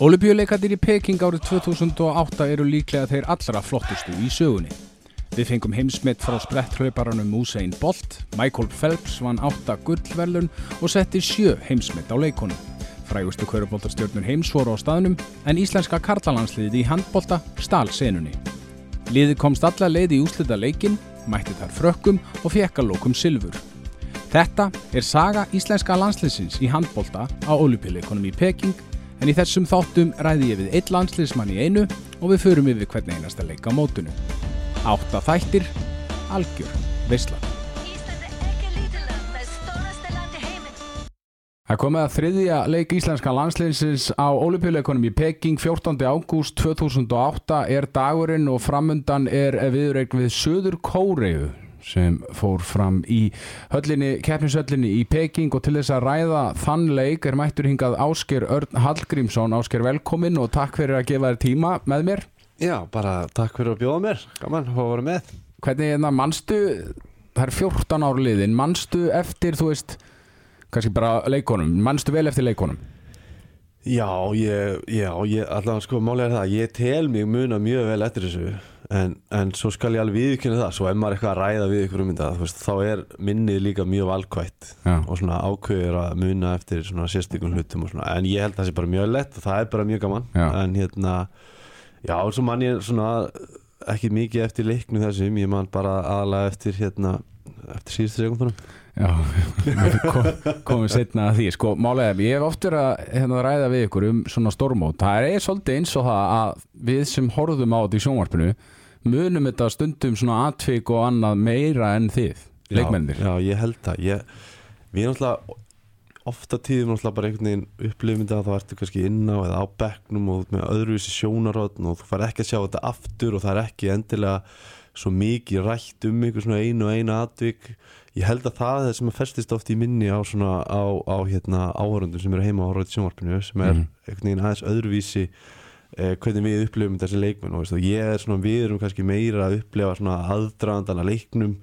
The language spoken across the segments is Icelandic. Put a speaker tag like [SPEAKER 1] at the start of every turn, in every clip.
[SPEAKER 1] Olubjöleikandir í Peking árið 2008 eru líklega þeir allra flottustu í sögunni. Við fengum heimsmitt frá spretthlauparanum Usain Bolt, Michael Phelps vann 8 gullverlun og setti 7 heimsmitt á leikonum. Frægustu kvöruboltarstjörnur heims voru á staðnum en íslenska karlalandsliði í handbolta stál senunni. Liði komst alla leið í úslita leikin, mætti þar frökkum og fekk að lókum silfur. Þetta er saga íslenska landsliðsins í handbolta á olupjuleikonum í Peking en í þessum þáttum ræði ég við eitt landsliðsmann í einu og við förum yfir hvernig einasta leika mótunum. Átta þættir, algjör,
[SPEAKER 2] land, það
[SPEAKER 1] komið að þriðja leik íslenska landsliðsins á olupjuleikonum í Peking 14. ágúst 2008 er dagurinn og framundan er viðreikn við Söður Kóreiðu sem fór fram í höllinni, keppnishöllinni í Peking og til þess að ræða þann leik er mættur hingað Ásker Örn Hallgrímsson. Ásker velkomin og takk fyrir að gefa þér tíma með mér.
[SPEAKER 3] Já, bara takk fyrir að bjóða mér. Gaman að vera með.
[SPEAKER 1] Hvernig hérna, manstu, það er 14 ár liðin, manstu eftir, þú veist, kannski bara leikonum, manstu vel eftir leikonum?
[SPEAKER 3] Já, ég, já, ég, allavega sko málega er það Ég tel mig muna mjög vel eftir þessu En, en svo skal ég alveg viðkynna það Svo ef maður er eitthvað að ræða við ykkur um þetta veist, Þá er minnið líka mjög valkvætt
[SPEAKER 1] Já.
[SPEAKER 3] Og svona ákveður að muna eftir svona sérstökum hlutum og svona. En ég held að það sé bara mjög lett og það er bara mjög gaman.
[SPEAKER 1] Já.
[SPEAKER 3] En hérna, já, svo man ég svona Ekki mikið eftir leiknu þessum Ég man bara aðalega eftir hérna Eftir síðustu sekundunum
[SPEAKER 1] Já, kom, komum setna að því. Sko, málega, ég hef oft verið að hérna, ræða við ykkur um svona stormót það er svolítið eins og það að við sem horfðum á þetta í sjónvarpinu munum þetta stundum svona atvik og annað meira en þið, leikmennir
[SPEAKER 3] Já, ég held það. Ég, Við erum alltaf ofta tíðum alltaf bara einhvern veginn upplifum þetta að þá ertu kannski inn á eða á bekknum og með öðruvísi sjónarótn og þú fær ekki að sjá þetta aftur og það er ekki endilega svo mikið rætt um einhver svona einu og einu atvik. Ég held að það er það sem að festist oft í minni á svona á, á hérna áhörundum sem eru heima á horfði sjónvarpinu sem er
[SPEAKER 1] Mhm.
[SPEAKER 3] einhvern veginn aðeins öðruvísi eh, hvernig við upplifum þessi leikmenn og, veist, og ég er svona, við erum kannski meira að upplifa svona aðdraðandana leiknum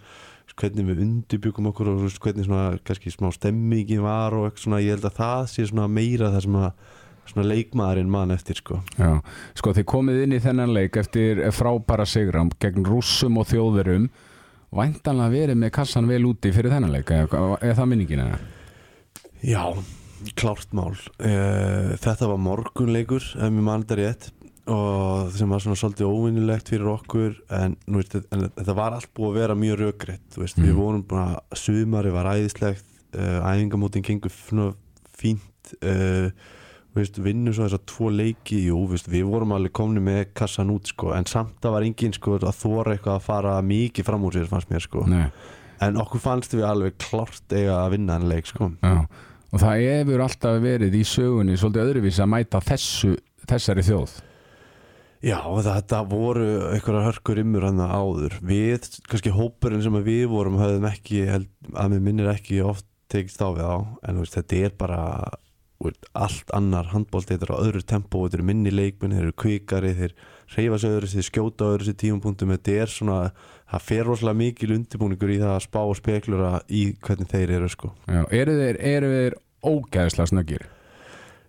[SPEAKER 3] hvernig við undirbyggum okkur og hvernig svona kannski smá stemmingin var og eitthvað svona, ég held að það sé svona meira það sem að svona leikmaðurinn mann eftir sko
[SPEAKER 1] Já, sko þið komið inn í þennan leik eftir frábæra sigram gegn rússum og þjóðverum væntanlega verið með kassan vel úti fyrir þennan leik, eða er það minningin eða?
[SPEAKER 3] Já, klárt mál uh, Þetta var morgunleikur ef mér mann þetta rétt og sem var svona svolítið óvinnilegt fyrir okkur en, veist, en þetta var allt búið að vera mjög rökrétt þú veist,
[SPEAKER 1] Mhm.
[SPEAKER 3] við vorum bara sumari var æðislegt uh, æfingamótin svona fínt veist, vinnum svo þess að tvo leiki jú, veist, við vorum alveg komni með kassan út sko, en samt að var engin sko, að þóra eitthvað að fara mikið fram úr sér fannst mér sko. En okkur fannst við alveg klárt eiga að vinna en leik sko.
[SPEAKER 1] já og það hefur alltaf verið í sögunni svolítið öðruvísi að mæta þessu þessari þjóð.
[SPEAKER 3] Já, þetta voru einhverjar hörkur ymmur hann áður. Við, kannski hópurinn sem að við vorum höfðum ekki, held, að mér minnir ekki oft tekist á við á. En veist, þetta er bara veist, allt annar handbólt, þetta er á öðru tempó þetta eru minni leikmenn, þeir eru kvikari þeir reyfa sig öðru, þeir skjóta öðru sér tímapunktum, þetta er svona það fer rosalega mikil undirbúningur í það að spá og speklura í hvernig þeir eru sko.
[SPEAKER 1] Já, eru þeir, eru þeir ógæðslega snöggir?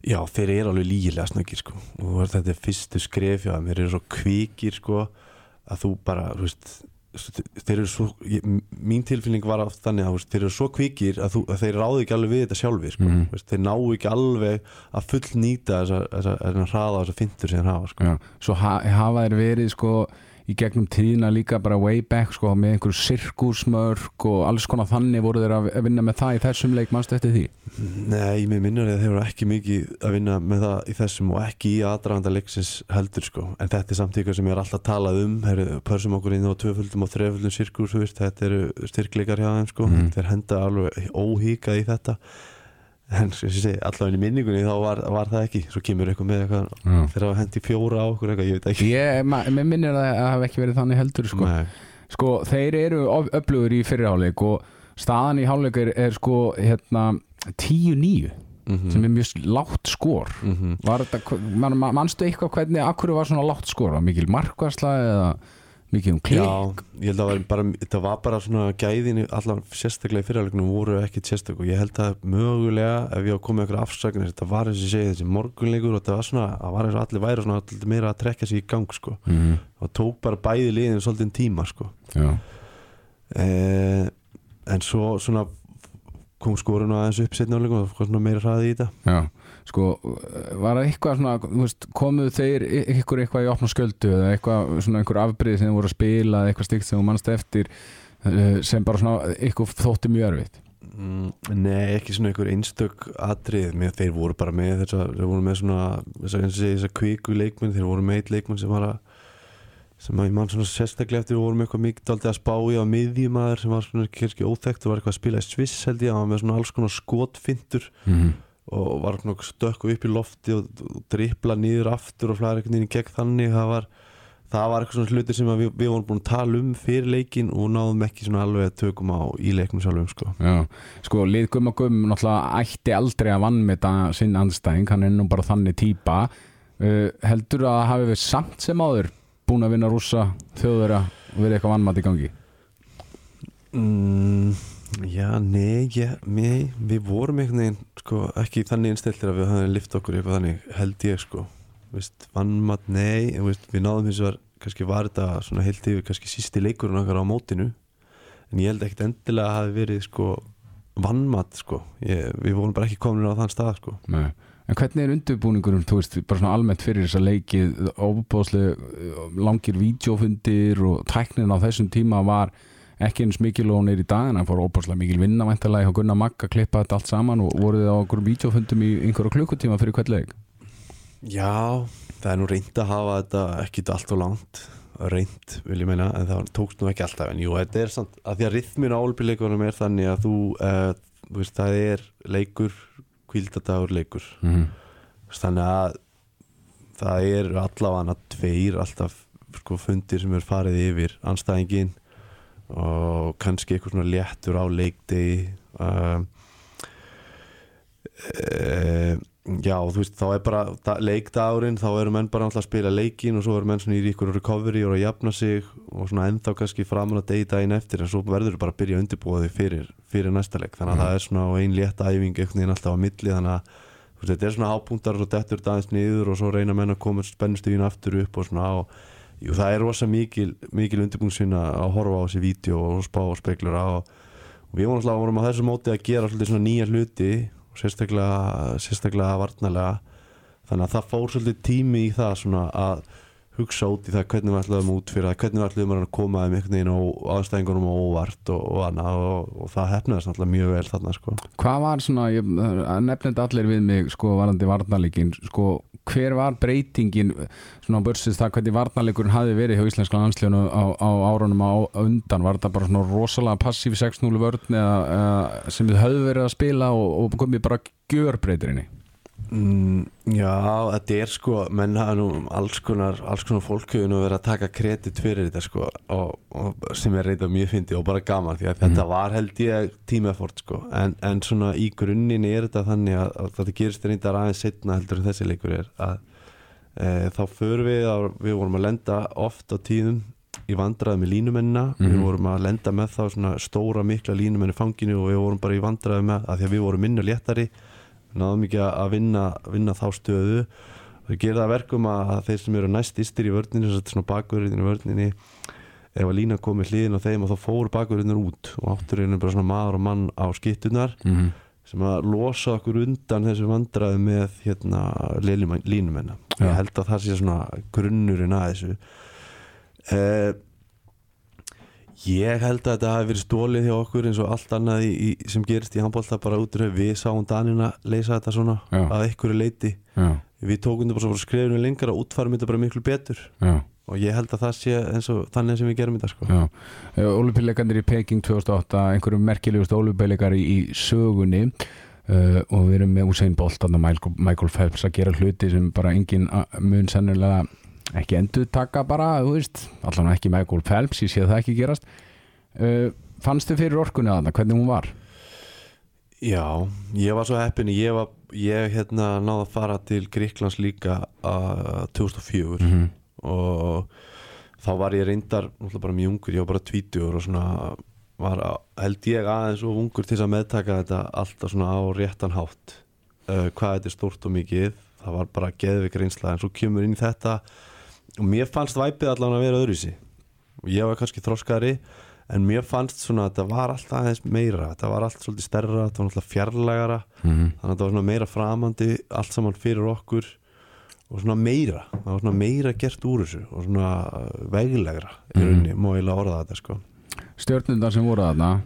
[SPEAKER 3] Já, þeir eru alveg lígilega snöggir sko. og þetta er fyrstu skref já, þeir eru svo kvikir sko, að þú bara þú veist, þeir eru svo ég, mín tilfinning var oft þannig að þeir eru svo kvikir að, þú, að þeir ráðu ekki alveg við þetta sjálfi sko. Þú veist, þeir ná ekki alveg að full nýta þessa, þessa, þessa hraða þessa fintur sem hafa sko.
[SPEAKER 1] Svo ha hafa þeir verið sko í gegnum tíðina líka bara way back sko með einhverju sirkusmörk og alls konar þannig voru þeir að vinna með það í þessum leik mannstu eftir því?
[SPEAKER 3] Nei, mér minnur að þeir eru ekki mikið að vinna með það í þessum og ekki í aðdraganda leiksins heldur sko. En þetta er samt eitthvað sem ég er alltaf talað um. Heru, pörsum okkur inn á tvöföldum og þreföldum sirkus, þetta eru styrkleikar hjá þeim sko,
[SPEAKER 1] Mhm.
[SPEAKER 3] þeir henda alveg óhíkað í þetta en allavega í minningunni þá var, var það ekki, svo kemur eitthvað með eitthvað
[SPEAKER 1] Já.
[SPEAKER 3] þeir hafa hendi fjóra á okkur eitthvað, ég veit ekki
[SPEAKER 1] Ég, minnir að það hafi ekki verið þannig heldur sko. Sko, þeir eru öflugur í fyrirháleik og staðan í háleik er, er sko hérna 10-9
[SPEAKER 3] Mhm.
[SPEAKER 1] sem er mjög látt skor
[SPEAKER 3] Mhm.
[SPEAKER 1] var þetta, man, man, manstu eitthvað hvernig akkur var svona látt skor, var mikil markvarsla eða mikið um klik.
[SPEAKER 3] Já, ég held að bara, þetta var bara svona gæðin allan sérstaklega í fyrirleiknum voru ekkit sérstak og ég held að mögulega ef ég á komið eitthvað afsagnir þetta var eins og ég segi þessi morgunleikur og þetta var svona, það var eins og allir væri svona allir meira að trekja sig í gang sko.
[SPEAKER 1] Mm
[SPEAKER 3] og tók bara bæði liðin svolítið tíma sko. Eh, en svo svona kom skorun aðeins upp setna og það var svona meira hraði í þetta.
[SPEAKER 1] Já Sko, var það eitthvað svona, komuðu þeir ykkur eitthvað í opna sköldu eða eitthvað svona einhver afbrið sem voru að spila eða eitthvað stygt sem þú mannst eftir eh, sem bara svona eitthvað þótti mjög erfitt?
[SPEAKER 3] Mm, nei, ekki svona einhver einstök atrið, með, þeir voru bara með þessa, þeir voru með svona eins og segi, þessa kviku leikmenn, þeir voru með eitt leikmenn sem var að sem að ég mann svona sérstaklega eftir voru með eitthvað mikið aldrei að spá í á miðjumæður sem var svona kannski óþekkt og var eitthvað að spila í Sviss held ég, hann var með svona alls konar skotfintur.
[SPEAKER 1] Mm
[SPEAKER 3] og var svona stökku upp í lofti og, dripla nýður aftur og flæða einhvern veginn í gegn þannig. Það var, það var eitthvað svona hlutir sem að við, við vorum búin að tala um fyrir leikin og náðum ekki svona alveg að tökum á í leiknum sjálfum sko.
[SPEAKER 1] Já, sko, lið Gumma Gumm náttúrulega ætti aldrei að vann með þetta sinn anstæðing, hann er nú bara þannig típa uh, heldur að hafi við samt sem áður búin að vinna rússa þjóðverja og verið eitthvað vannmatt í gangi?
[SPEAKER 3] Mm, já, nei, ég, nei, við vorum einhvern veginn sko, ekki þannig innstiltir að við höfum lift okkur eitthvað þannig, held ég sko. Vannmatt, nei, en, veist, við náðum hins vegar, kannski var þetta svona heilt yfir kannski sísti leikurinn okkar á mótinu en ég held ekkert endilega að hafi verið sko vannmatt sko, ég, við vorum bara ekki komin á þann stað sko.
[SPEAKER 1] Nei. En hvernig er undirbúningurum, þú veist, bara svona almennt fyrir þess að leikið, óbúðslega langir vídeofundir og tæknin á þessum tíma var ekki eins mikil og hún er í dag en það fór óbúðslega mikil vinna væntalega hjá Gunnar Magg að klippa þetta allt saman og voruð þið á okkur vídeofundum í einhverju klukkutíma fyrir hvert leik?
[SPEAKER 3] Já, það er nú reynd að hafa þetta ekki allt og langt. Reynd, vil ég meina, en það tókst nú ekki alltaf. En jú, þetta er samt, að því að rithmin á olbíleikunum er þannig að þú, uh, þú veist, það er leikur kvíldadagur leikur.
[SPEAKER 1] Mm -hmm.
[SPEAKER 3] þannig að það er allavega tveir alltaf sko, fundir sem er farið yfir anstæðingin og kannski eitthvað svona léttur á leikdegi um, e, já þú veist þá er bara da, leikdagurinn þá eru menn bara alltaf að spila leikin og svo eru menn svona í ríkur recovery og að jafna sig og svona ennþá kannski framan að degi daginn eftir en svo verður bara að byrja að undirbúa þig fyrir, fyrir næsta leik þannig að
[SPEAKER 1] Mhm.
[SPEAKER 3] það er svona ein létt æfing einhvern veginn alltaf á milli þannig að veist, þetta er svona hápunktar og svo dettur aðeins niður og svo reyna menn að koma spennustíðin aftur upp og svona og jú, það er rosa mikil, mikil undirbúinsvinna að horfa á þessi vídeo og spá og speklur á. Og við vorum alltaf á þessu móti að gera svolítið svona nýja hluti og sérstaklega, sérstaklega varnalega þannig að það fór svolítið tími í það svona að hugsa út í það hvernig við ætlaðum út fyrir það hvernig við ætlaðum að koma þeim einhvern veginn og aðstæðingunum og óvart og, og annað og, og það hefnaðist alltaf mjög vel þarna sko.
[SPEAKER 1] Hvað var svona, ég nefnir allir við mig sko varandi varnarleikin sko, hver var breytingin svona á börsins það hvernig varnarleikurinn hafi verið hjá íslenska landsljónu á, á árunum á, undan, var þetta bara svona rosalega passíf 6-0 vörn eða, eða sem við höfðu verið að spila og, og komið bara gjörbreytirinni
[SPEAKER 3] Mm, já, þetta er sko menn hafa nú alls konar konar fólk hefur nú verið að taka kredit fyrir þetta sko og, og sem er reyndað mjög fyndi og bara gaman því að þetta var held ég tímafort sko. En, en svona í grunninn er þetta þannig að, að þetta gerist reyndar aðeins setna heldur en þessi leikur er að e, þá förum við að við vorum að lenda oft á tíðum í vandraði með línumennina. Við
[SPEAKER 1] Mhm.
[SPEAKER 3] vorum að lenda með þá svona stóra mikla línumenni fanginu og við vorum bara í vandraði með að því að við vorum minna léttari náðum ekki að vinna, vinna þá stöðu gerir það að verkum að þeir sem eru næst ystir í vörninu svona bakverðinu í vörninu ef að lína komið hliðin á þeim og þá fóru bakverðinur út og átturinn er bara svona maður og mann á skittunar
[SPEAKER 1] mm -hmm.
[SPEAKER 3] sem að losa okkur undan þessu vandraði með hérna línumenna
[SPEAKER 1] Já.
[SPEAKER 3] ég held að það sé svona grunnurinn að þessu eh, ég held að þetta hafi verið stólið hjá okkur eins og allt annað í, í, sem gerist í handbólta bara út úr við sáum Danina leysa þetta svona
[SPEAKER 1] Já.
[SPEAKER 3] að einhverju leiti
[SPEAKER 1] Já,
[SPEAKER 3] við tókum þetta bara skrifinu lengra og útfærum þetta bara miklu betur.
[SPEAKER 1] Já,
[SPEAKER 3] og ég held að það sé eins og þannig sem við gerum þetta sko.
[SPEAKER 1] Olupillegandir í Peking 2008 einhverjum merkilegust olupillegar í, í sögunni. Uh, og við erum með Usain Bolt þarna Michael, Michael Phelps að gera hluti sem bara engin mun sennilega ekki endur taka bara, þú veist allan ekki Michael Phelps, ég sé það ekki gerast uh, fannst þið fyrir orkunni að hvernig hún var?
[SPEAKER 3] Já, ég var svo heppin ég, var, ég hérna náði að fara til Gríklands líka að 2004
[SPEAKER 1] -hmm.
[SPEAKER 3] og þá var ég reyndar bara mjög ungur, ég var bara tvítur og svona var að- held ég aðeins og ungur til að meðtaka þetta alltaf svona á réttan hátt uh, hvað þetta er stórt og mikið það var bara geðvik reynsla en svo kemur inn í þetta og mér fannst væpið allan að vera öðruvísi og ég var kannski þroskari en mér fannst svona að þetta var alltaf aðeins meira þetta var allt svolítið stærra, þetta var alltaf fjarlægara
[SPEAKER 1] Mhm.
[SPEAKER 3] þannig að þetta var svona meira framandi allt saman fyrir okkur og svona meira, það var svona meira gert úr þessu og svona uh, veglegra í
[SPEAKER 1] Mhm.
[SPEAKER 3] rauninni, má eiginlega orða þetta sko
[SPEAKER 1] stjörnundar sem voru þarna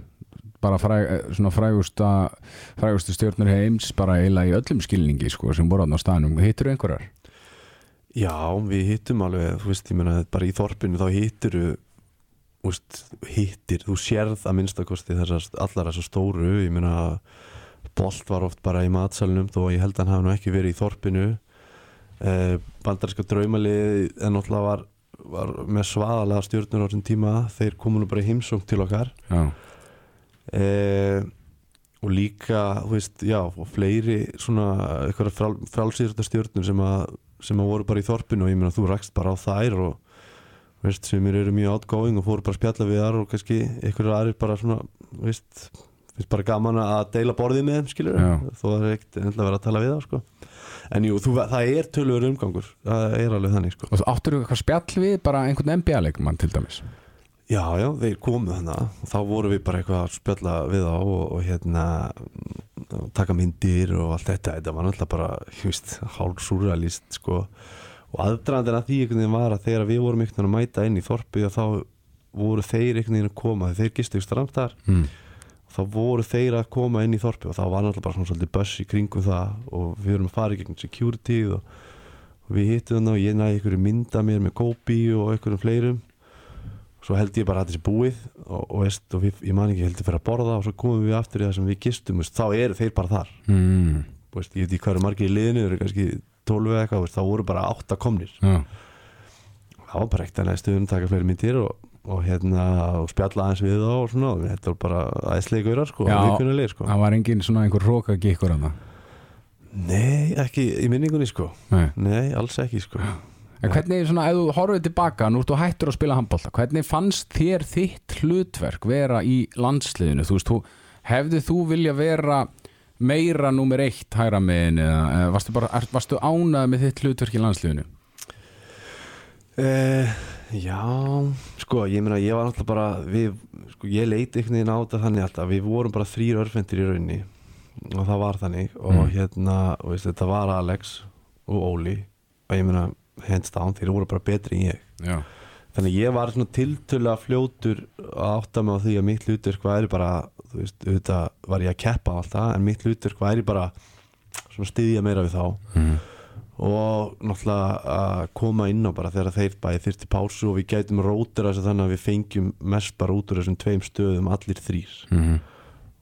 [SPEAKER 1] bara fræg, eh, svona frægusta frægustu stjörnur heims bara eiginlega í öllum skilningi sko, sem voru þarna á staðnum hittur einhverjar?
[SPEAKER 3] Já, við hittum alveg, þú veist, ég meina bara í þorpinu þá hittir hittir, þú sérð að minnstakosti þessar, allar þessar stóru ég meina, Bolt var oft bara í matsalunum þó að ég held að hann hafi nú ekki verið í þorpinu. Eh, bandarinska draumalið en náttúrulega var, var með svaðalega stjórnur á þessum tíma þeir komu nú bara í heimsókn til okkar.
[SPEAKER 1] Já,
[SPEAKER 3] eh, og líka þú veist, já, og fleiri svona eitthvað frál, frálsýrta stjórnur sem að, sem að voru bara í þorpinu og ég meina þú rakst bara á þær og þú veist, sem eru mjög outgoing og fóru bara að spjalla við þar og kannski einhverju aðrir bara svona, þú veist finnst bara gaman að deila borðið með þeim skilur þó er ekkert endilega verið að tala við þá sko. en jú, þú, það er tölur umgangur það er alveg þannig sko.
[SPEAKER 1] og þú áttur eitthvað spjall við bara einhvern NBA-leikmann til dæmis
[SPEAKER 3] Já, já, þeir komu þannig og þá voru við bara eitthvað að spjalla við á og, og hérna og taka myndir og allt þetta. Þetta var náttúrulega bara, þú veist, hálf surrealist sko. Og aðdraðan að því einhvern veginn var að þegar við vorum einhvern veginn að mæta inn í þorpi og þá voru þeir einhvern veginn að koma þeir gistu ykkur stramstar
[SPEAKER 1] mm.
[SPEAKER 3] þá voru þeir að koma inn í þorpi og þá var náttúrulega bara svona svolítið buss í kringum það og við erum að fara í gegn security og, og við hittum þannig og ég næði einhverju mynda mér með Kobe og einhverjum fleirum svo held ég bara að þetta sé búið og, og, veist, og við, ég man ekki heldur fyrir að borða og svo komum við aftur í það sem við gistum veist, þá eru þeir bara þar
[SPEAKER 1] Mm.
[SPEAKER 3] veist, ég veit ekki hvað eru margir í liðinu, eru kannski 12 eða eitthvað, þá voru bara 8 komnir
[SPEAKER 1] Já,
[SPEAKER 3] það var bara ekkert að næstuðum taka fleiri myndir og, og hérna spjalla aðeins við þá og svona þetta var bara aðeinslega gaurar sko,
[SPEAKER 1] Já.
[SPEAKER 3] sko.
[SPEAKER 1] það var engin svona einhver róka gikkur að það
[SPEAKER 3] Nei, ekki í minningunni sko
[SPEAKER 1] Nei.
[SPEAKER 3] Nei, alls ekki sko
[SPEAKER 1] En hvernig, svona, ef þú horfið tilbaka, nú ertu hættur að spila handbólta, hvernig fannst þér þitt hlutverk vera í landsliðinu? Þú veist, þú, hefði þú vilja vera meira númer eitt hægra megin eða, varstu, bara, varstu ánað með þitt hlutverk í landsliðinu?
[SPEAKER 3] eh, Já, sko, ég meina ég var náttúrulega bara við, sko, ég leiti einhvern veginn á þetta þannig alltaf við vorum bara þrýr örfendir í rauninni og það var þannig og
[SPEAKER 1] Mm.
[SPEAKER 3] hérna, og veist, þetta var Alex og Óli og ég meina hands down, þeir voru bara betri en ég
[SPEAKER 1] Já.
[SPEAKER 3] þannig að ég var svona tiltölulega fljótur að átta mig á því að mitt hlutverk væri bara, þú veist, auðvitað var ég að keppa alltaf, en mitt hlutverk væri bara svona styðja meira við þá
[SPEAKER 1] Mm.
[SPEAKER 3] og náttúrulega að koma inn á bara þegar þeir bæði þyrfti pásu og við gætum rótir þessu þannig að við fengjum mest bara út úr þessum tveim stöðum allir þrýr
[SPEAKER 1] Mm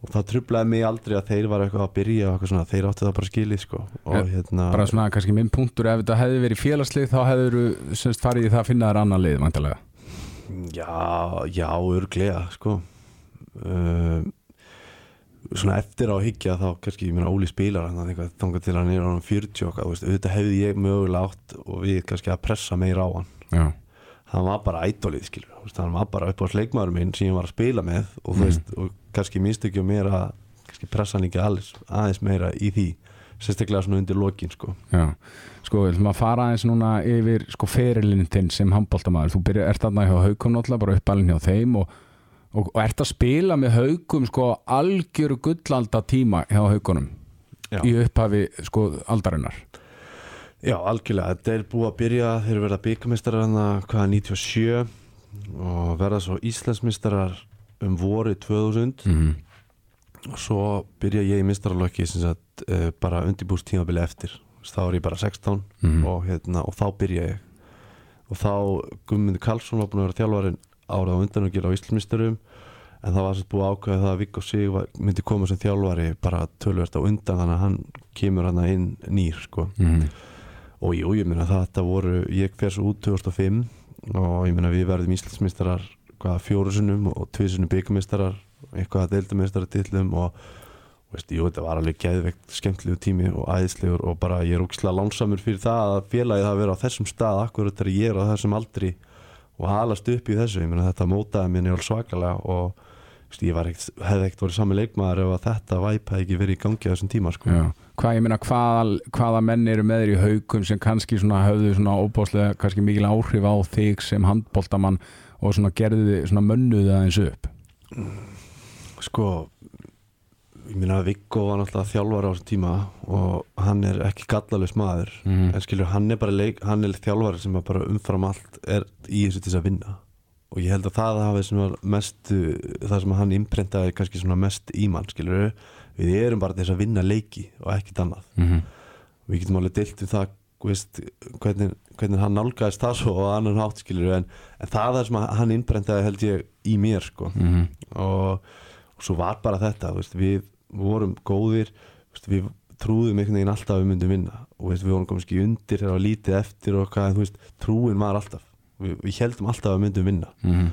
[SPEAKER 3] og það trublaði mig aldrei að þeir var eitthvað að byrja og eitthvað svona, þeir áttu það bara skilið sko og hérna
[SPEAKER 1] Bara svona kannski minn punktur, ef þetta hefði verið félagslið þá hefur þú semst farið í það að finna þér annan lið, vantarlega.
[SPEAKER 3] Já, já, örglega sko uh, Svona eftir á að hyggja þá kannski, ég meina Óli spilar hann eitthvað þangað til hann er á hann 40 okkar, þú veist, auðvitað hefði ég mögulega átt og við kannski að pressa meira á hann
[SPEAKER 1] Já.
[SPEAKER 3] hann var bara ædolið skilur hann var bara upp á sleikmaður minn sem ég var að spila með og
[SPEAKER 1] Mm.
[SPEAKER 3] veist, og kannski ekki mér að kannski pressa hann ekki aðeins, aðeins meira í því sérstaklega svona undir lokin sko.
[SPEAKER 1] Já, sko, við ætlum að fara aðeins núna yfir sko ferilinn þinn sem handbóltamaður þú byrja, ert þarna hjá haukum náttúrulega bara uppalinn hjá þeim og, og, og ert að spila með haukum sko algjöru gullalda tíma hjá haukunum
[SPEAKER 3] Já.
[SPEAKER 1] í upphafi sko aldarinnar.
[SPEAKER 3] Já, algjörlega, þetta er búið að byrja þeir eru verið að byggamistara hann hvaða 97 og verða svo Íslandsmistarar um voru 2000
[SPEAKER 1] mm.
[SPEAKER 3] og svo byrja ég í mistaralöki sem sagt uh, bara undirbúst tímabili eftir þá er ég bara 16
[SPEAKER 1] Mhm.
[SPEAKER 3] og, hérna, og þá byrja ég og þá Guðmundur Karlsson var búin að vera þjálfarin árað á undan og gera á Íslandsmistarum en það var sett búið að ákveða það að Viggo Sig var- myndi koma sem þjálfari bara tölvert á undan þannig að hann kemur hann inn nýr sko
[SPEAKER 1] Mm.
[SPEAKER 3] og jú, ég meina það þetta voru ég fer svo út 2005 og ég meina við verðum Íslandsmeistarar hvaða fjóru sinnum og tvið sinnum byggameistarar eitthvað að deildameistaratillum og veist, jú, þetta var alveg geðveikt skemmtilegu tími og æðislegur og bara ég er ógislega lánsamur fyrir það að félagið hafa verið á þessum stað akkurat þegar ég er á þessum aldri og halast upp í þessu, ég meina þetta mótaði minni alveg svakalega og veist, ég ekkert, hefði ekkert verið sami leikmaður ef að þetta væp hefði ekki verið í gangi á þessum tíma sko.
[SPEAKER 1] Hvað ég meina, hvaða, hvaða menn eru með þér í haukum sem kannski svona höfðu svona óbáslega kannski mikil áhrif á þig sem handboltamann og svona gerðu þið svona mönnuðu aðeins upp?
[SPEAKER 3] Sko ég meina Viggo var náttúrulega þjálfari á þessum tíma og hann er ekki gallalus maður.
[SPEAKER 1] Mhm.
[SPEAKER 3] en skilur hann er bara leik, hann er þjálfari sem bara umfram allt er í þessu til þess að vinna. Og ég held að það hafi svona mestu það sem hann imprentaði kannski svona mest í mann skilur við erum bara til þess að vinna leiki og ekkit annað.
[SPEAKER 1] Mm -hmm.
[SPEAKER 3] við getum alveg deilt um það veist, hvernig, hvernig hann nálgæðist það svo og annan hátt skilur en, en það er sem hann innbrentaði held ég í mér sko.
[SPEAKER 1] Mhm.
[SPEAKER 3] og, og svo var bara þetta veist, við vorum góðir veist, við trúðum einhvern veginn alltaf að við myndum vinna. Og veist, við vorum kannski undir þegar var lítið eftir og hvað, trúin var alltaf. Við, við heldum alltaf að við myndum vinna.
[SPEAKER 1] Mhm.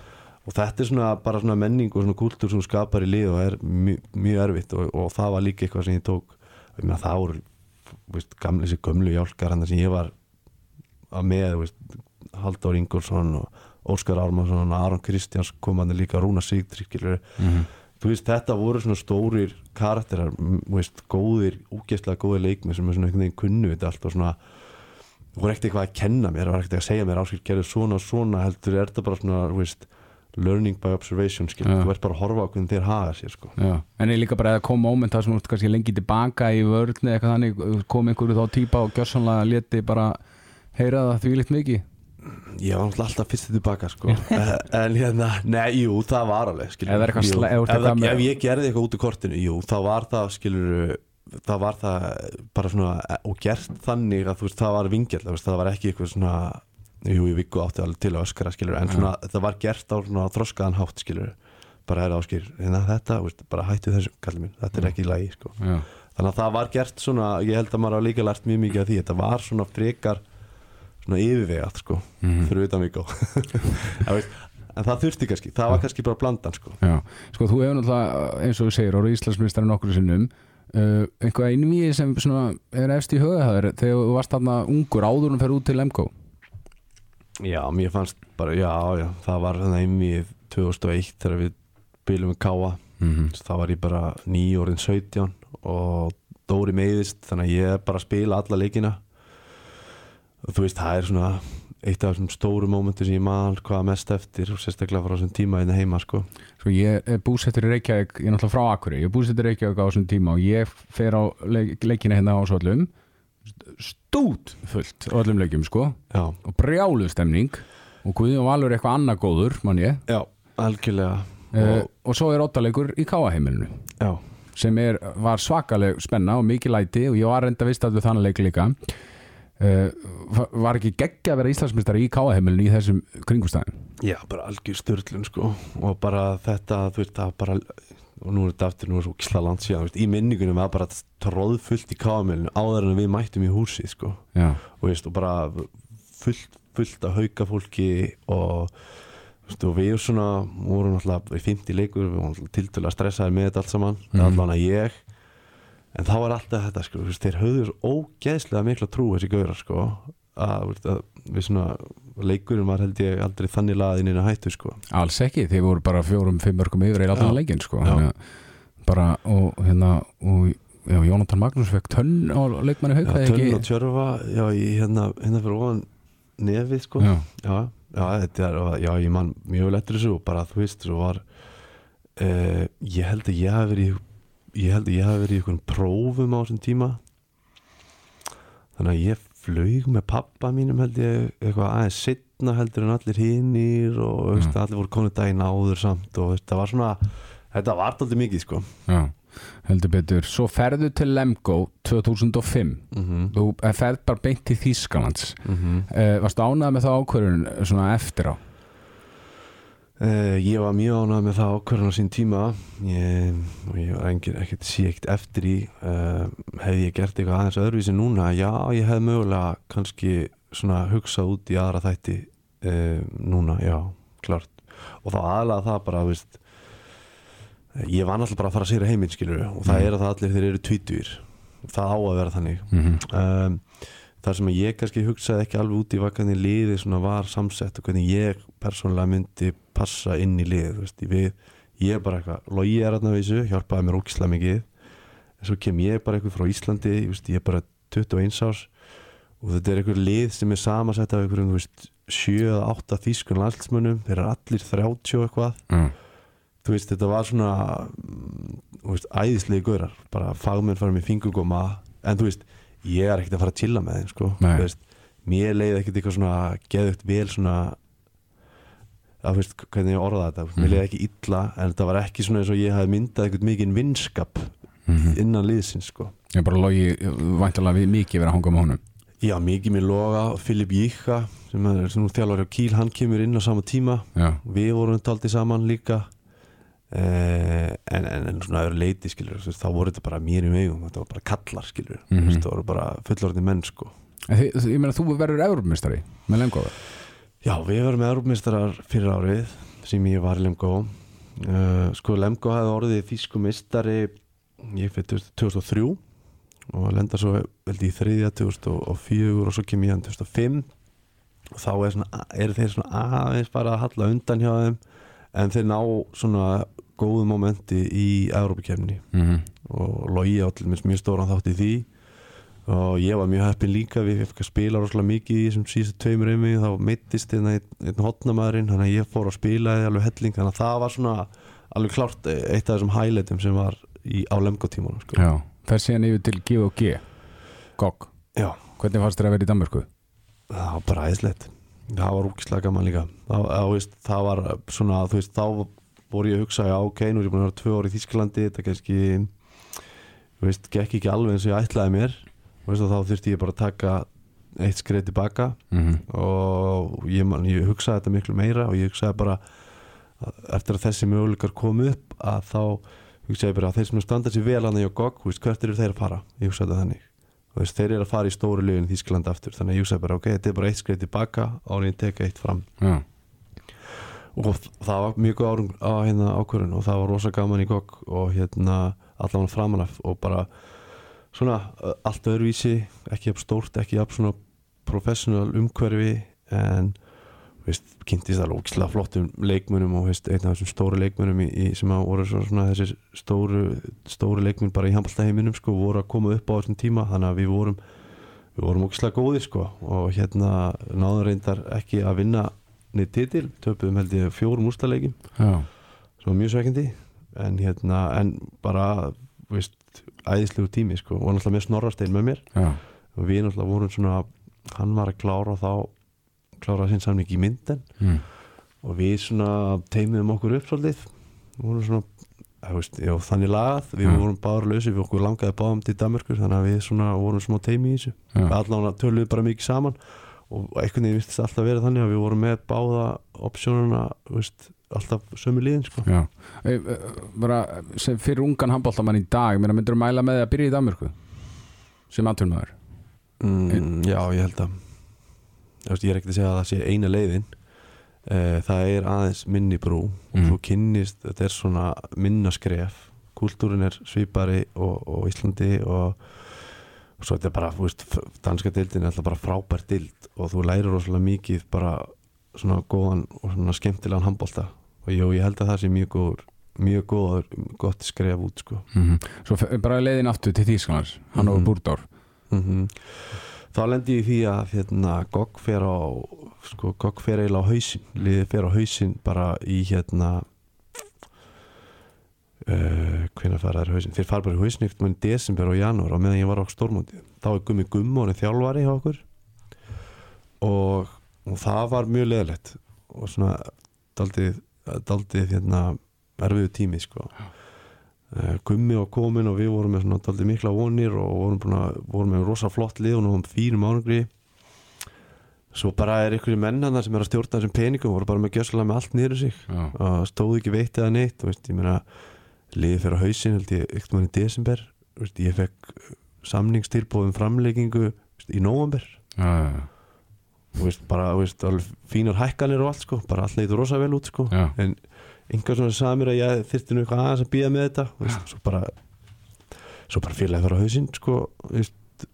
[SPEAKER 3] og þetta er svona bara svona menning og svona kúltúr sem skapar í lið og er mjög, mjög erfitt og, og það var líka eitthvað sem ég tók. Það voru veist, gamli þessi gömlu hjálkar hann sem ég var að með veist, Halldór Ingolfsson og Óskar Ármannsson og Aron Kristjáns komandi líka Rúna
[SPEAKER 1] Mhm.
[SPEAKER 3] þú veist þetta voru svona stórir karakterar, veist, góðir úgeðslega góðir leikmi sem er svona einhvern veginn kunnu þetta allt og svona voru ekkert eitthvað að kenna mér, var ekkert að segja mér áskil gerðu svona og svona heldur er þetta bara svona þú veist, learning by observation skil, þú ert bara að horfa á hvernig þeir haga sér sko.
[SPEAKER 1] En er líka bara að koma moment það sem þú ert kannski lengi tilbaka í vörðni eitthvað þannig, kom einhverju þá típa og gjörsanlega leti bara heyra það því litt mikið?
[SPEAKER 3] Ég var alltaf fyrst tilbaka sko. en hérna, nei, jú, það var alveg skilur,
[SPEAKER 1] er eitthvað sla- ef
[SPEAKER 3] ef, ef ég gerði eitthvað út í kortinu, jú, þá var það skilur það var það bara svona og gert þannig að þú veist, það var veist, það var ekki eitthvað svona jú, ég vikku átti alveg til að öskara skilur, en svona, það var gert á svona þroskaðan hátt skilur, bara er áskil hérna þetta, veist, bara hættu þessu kallið minn, þetta er ekki í lagi, sko.
[SPEAKER 1] Já,
[SPEAKER 3] þannig að það var gert svona, ég held að maður hafa líka lært mjög mikið af því, þetta var svona frekar svona yfirvegað sko
[SPEAKER 1] Mhm.
[SPEAKER 3] fyrir utan vikó en það þurfti kannski, það var kannski bara blandan sko.
[SPEAKER 1] Já, sko þú hefur náttúrulega eins og þú segir, orðið Íslandsmyndstari nokkur sinnum. Uh, einhvað einvið sem svona er efst í höga það þegar þú varst þarna ungur áður en fer út til MK
[SPEAKER 3] já, mér fannst bara, já, já það var einmið 2001 þegar við bylum við káa
[SPEAKER 1] mm -hmm.
[SPEAKER 3] þá var ég bara nýjórðin 17 og Dóri meiðist þannig að ég er bara að spila alla leikina. Og þú veist, það er svona eitt af þessum stóru mómentu sem ég man hvað mest eftir og sérstaklega frá þessum tíma inn heima sko.
[SPEAKER 1] Sko ég er búsettur í Reykjavík, ég er náttúrulega frá Akuri, ég er búsettur í Reykjavík á þessum tíma og ég fer á leik, leikina hérna á Svallum stút fullt á öllum leikjum sko.
[SPEAKER 3] Já,
[SPEAKER 1] og brjálu stemning. Og Guðjón Valur er eitthvað annað góður, mann ég.
[SPEAKER 3] Já, algjörlega.
[SPEAKER 1] Uh,
[SPEAKER 3] og,
[SPEAKER 1] og svo er ottaleikur í káaheimilinu
[SPEAKER 3] já,
[SPEAKER 1] sem er, var svakaleg spenna og mikið læti og ég var reynda vist að við þannig leik líka. Uh, var ekki geggja að vera Íslandsmyndstari í káaheimilinu í þessum kringustæðin
[SPEAKER 3] já, bara algjör störlun sko. Og bara þetta, þú veist, það bara og nú er þetta aftur, nú er svo kísla land síðan veist, í minningunum var bara tróðfullt í káamilinu áður en við mættum í húsið sko. Og, veist, og bara fullt, fullt að hauka fólki og, veist, og við svona vorum náttúrulega í 50 leikur við vorum tiltölu að stressaði með þetta allt saman mm. allan að ég. En þá var alltaf þetta sko, þeir höfðu svo ógeðslega mikla trú þessi gaurar sko að, að við svona leikurinn var held ég aldrei þannig laðin inn að hættu sko.
[SPEAKER 1] Alls ekki, þið voru bara fjórum, fimm mörgum yfir í allan leikin sko. Að bara, og hérna og já, Jónatan Magnús fekk tönn á leikmanni hauka
[SPEAKER 3] tönn og tjörfa, já, í hérna, hérna fyrir ofan nefið sko.
[SPEAKER 1] Já,
[SPEAKER 3] já, já, þetta er, já, ég man mjög vel eftir þessu og bara, þú veist, svo var uh, ég held að ég hafi verið í ég held að ég hafi verið í einhvern prófum á þessum tíma. Þannig að ég flög með pappa mínum held ég eitthvað aðeins setna heldur en allir hinnir og mm. veist, allir voru konið daginn áður samt og þetta var svona þetta var alltaf mikið sko
[SPEAKER 1] já, heldur betur Svo ferðu til Lemgo 2005
[SPEAKER 3] mm -hmm.
[SPEAKER 1] Þú eh, ferð bara beint til Þýskalands
[SPEAKER 3] Mm
[SPEAKER 1] uh, Varstu ánægð með það ákvörðun svona eftir á?
[SPEAKER 3] Uh, ég var mjög ánægð með það ákvörðan á sín tíma. Ég, og ég var engin, ekkert ekkert eftir í uh, hefði ég gert eitthvað aðeins öðruvísi núna? Já, ég hefði mögulega kannski svona hugsað út í aðra þætti uh, núna, já, klart. Og þá aðlaða það bara, veist ég var náttúrulega bara að fara að sér heiminn skilur og það
[SPEAKER 1] Mhm.
[SPEAKER 3] er að það allir þeir eru tvítur það á að vera þannig.
[SPEAKER 1] Mm
[SPEAKER 3] um, þar sem ég kannski hugsaði ekki alveg út í hvað hvernig svona var samsett og hvernig ég persónulega myndi passa inn í þú veist, við, ég er bara eitthvað logi er þarna við þessu, hjálpaði mér ókislega mikið en svo kem ég bara eitthvað frá Íslandi veist, ég er bara 21 árs og þetta er eitthvað lið sem er samansett af einhverjum, þú veist, 7-8 þýskun landsmönnum, þeir eru allir 30 og eitthvað
[SPEAKER 1] mm.
[SPEAKER 3] þú veist, þetta var svona mm, veist, æðislegi gaurar bara fagmenn fara með fingurgóma en þú veist, ég er ekkert að fara að chilla með þeim sko, veist, mér leiði ekkert eitthvað svona geðugt vel svona að veist, hvernig ég orða þetta. Mér
[SPEAKER 1] Mhm.
[SPEAKER 3] leiði ekki illa, en þetta var ekki svona eins og ég hafði myndað eitthvað mikið vinskap
[SPEAKER 1] Mm
[SPEAKER 3] innan liðsins sko.
[SPEAKER 1] Ég bara logi væntalega við mikið verið að hanga með honum.
[SPEAKER 3] Já, mikið mér loga, Filip Jíka sem er þjálfari á Kíl, hann kemur inn á sama tíma.
[SPEAKER 1] Já,
[SPEAKER 3] við vorum taldið saman líka eh, en, en, en svona öðru leiti skilur, þá voru þetta bara mér í megum þetta var bara kallar skilur mm
[SPEAKER 1] Mhm.
[SPEAKER 3] það voru bara fullorðni menn sko.
[SPEAKER 1] Þið, ég meina þú verður eurumistari með Lemgover
[SPEAKER 3] já, við verum með Európmistarar fyrir árið sem ég var í Lemgo. Uh, sko Lemgo hafði orðið þýsku mistari ég fyrir 2003 og lenda svo veldi í þriðja 2004 og svo kem ég hann 2005 og þá er, svona, er þeir svona aðeins bara að halla undan hjá þeim en þeir ná svona góðu momenti í Európa-kemni
[SPEAKER 1] mm -hmm.
[SPEAKER 3] og logi á til mjög stóran þátt í því. Og ég var mjög heppin líka við fikk að spila rosalega mikið í þessum síðustu tveimur einmi þá meittist einn, einn hotnamaðurinn þannig að ég fór að spila eða alveg helling. Þannig að það var svona alveg klárt eitt af þessum highlightum sem var í, á lemgotímanum sko.
[SPEAKER 1] Já, fer síðan yfir til G og G. GOG,
[SPEAKER 3] Já,
[SPEAKER 1] hvernig fannst þér að vera í Danmörku?
[SPEAKER 3] það var bara æðislegt það var úkislega gaman líka. Það, það, veist, það var svona þú veist, þá voru ég að hugsa já ok, nú er ég búin að vera tvö orði í Þísklandi þetta kannski veist, gekk ekki alveg eins og ég ætlaði mér. Veist, og þá þurfti ég bara að taka eitt skreið tilbaka.
[SPEAKER 1] Mm
[SPEAKER 3] og ég, man, ég hugsaði þetta miklu meira og ég hugsaði bara að eftir að þessi möguleikar komu upp að þá hugsaði ég bara að þeir sem standa sér vel hann í og gogg, þú veist, hvert eru þeir að fara? Ég hugsaði þetta þannig veist, þeir eru að fara í stóru liðin í Þískland aftur. Þannig að ég hugsaði bara ok, þetta er bara eitt skreið tilbaka árið ég teka eitt fram.
[SPEAKER 1] Já,
[SPEAKER 3] og það var mjög árum á hérna ákvörðun og það var rosa gaman í gogg og hérna allan framanaf og bara svona allt öðruvísi ekki jafn stórt, ekki jafn svona professional umhverfi en veist, kynntist alveg ógislega flottum leikmunum og veist, einn af þessum stóru leikmunum í, í, sem að voru svo svona þessi stóru, stóru leikmun bara í handbóltaheiminum sko, voru að koma upp á þessum tíma þannig að við vorum við vorum ógislega góði sko og hérna náður reyndar ekki að vinna neitt titil, töpuðum held ég fjórum úrstalegjum sem var mjög sveikindi en hérna, en bara veist, æðislegu tími sko og náttúrulega með snorrastein með mér.
[SPEAKER 1] Já,
[SPEAKER 3] og við náttúrulega vorum svona hann var að klára þá klára sinn samning í mynden
[SPEAKER 1] mm.
[SPEAKER 3] og við svona teimiðum okkur upp svolítið. Vorum svona veist, já, þannig lagað, við
[SPEAKER 1] Já.
[SPEAKER 3] vorum báður lausi við okkur langaði báðum til Danmörkur þannig að við svona vorum smá teimi í þessu.
[SPEAKER 1] Já,
[SPEAKER 3] allan töluðum bara mikið saman. Og einhvern veginn vistist alltaf verið þannig að við vorum með báða opsjónuna veist, alltaf sömu liðin sko.
[SPEAKER 1] já. E, e, bara fyrir ungan handbóltamann í dag myndur þú mæla með því að byrja í Danmörku? Sem atvinnmaður
[SPEAKER 3] mm, Já, ég held að ég er ekkert að segja að það sé eina leiðin. Eh, það er aðeins minni brú. Og
[SPEAKER 1] Mm.
[SPEAKER 3] þú kynnist, þetta er svona minna skref, kultúrin er svipari og, og Íslandi og, og svo þetta er bara, veist danska deildin er alltaf bara frábær deild. Og þú lærir rosalega mikið bara svona góðan og svona skemmtilegan handbolta. Og jú, ég held að það sé mjög góður mjög góður, gott skref út sko.
[SPEAKER 1] Mm Svo fer- bara leiðin aftur til Þýsklands hann over
[SPEAKER 3] Mhm.
[SPEAKER 1] Búrdór
[SPEAKER 3] mm þá lendi ég því að hérna, GOG fer á sko, GOG fer eiginlega á hausin liðið fer á hausin bara í hérna uh, hvenær fara þær hausin þeir fara bara í hausin eftir mann í desember og janúar og meðan ég var á stórmóti þá er Gummi Gummóni þjálfari hjá okkur og, og það var mjög leðilegt og svona daldið, daldið hérna erfiðu tími sko. Uh, Gummi var komin og við vorum með svona daldið mikla vonir og vorum, búin að, vorum með rosa flott lið og náðum fínum ánugri svo bara er ykkur menn hann sem er að stjórna þessum peningum voru bara með gjössalega með allt í sig. Og stóð ekki veitt eða neitt og veist, ég meina, liðið fyrir hausin held ég ykkur mann í desember. Veist, ég fekk samningstilbóðum framleikingu veist, í
[SPEAKER 1] já,
[SPEAKER 3] og veist, bara veist, alveg fínar hækkanir og allt sko, bara allt leitur rosa vel út sko.
[SPEAKER 1] Já.
[SPEAKER 3] en einhver svona sagði mér að ég þyrfti nú eitthvað aðeins að býða með þetta veist, svo bara svo bara félagi fyrir á hausinn sko,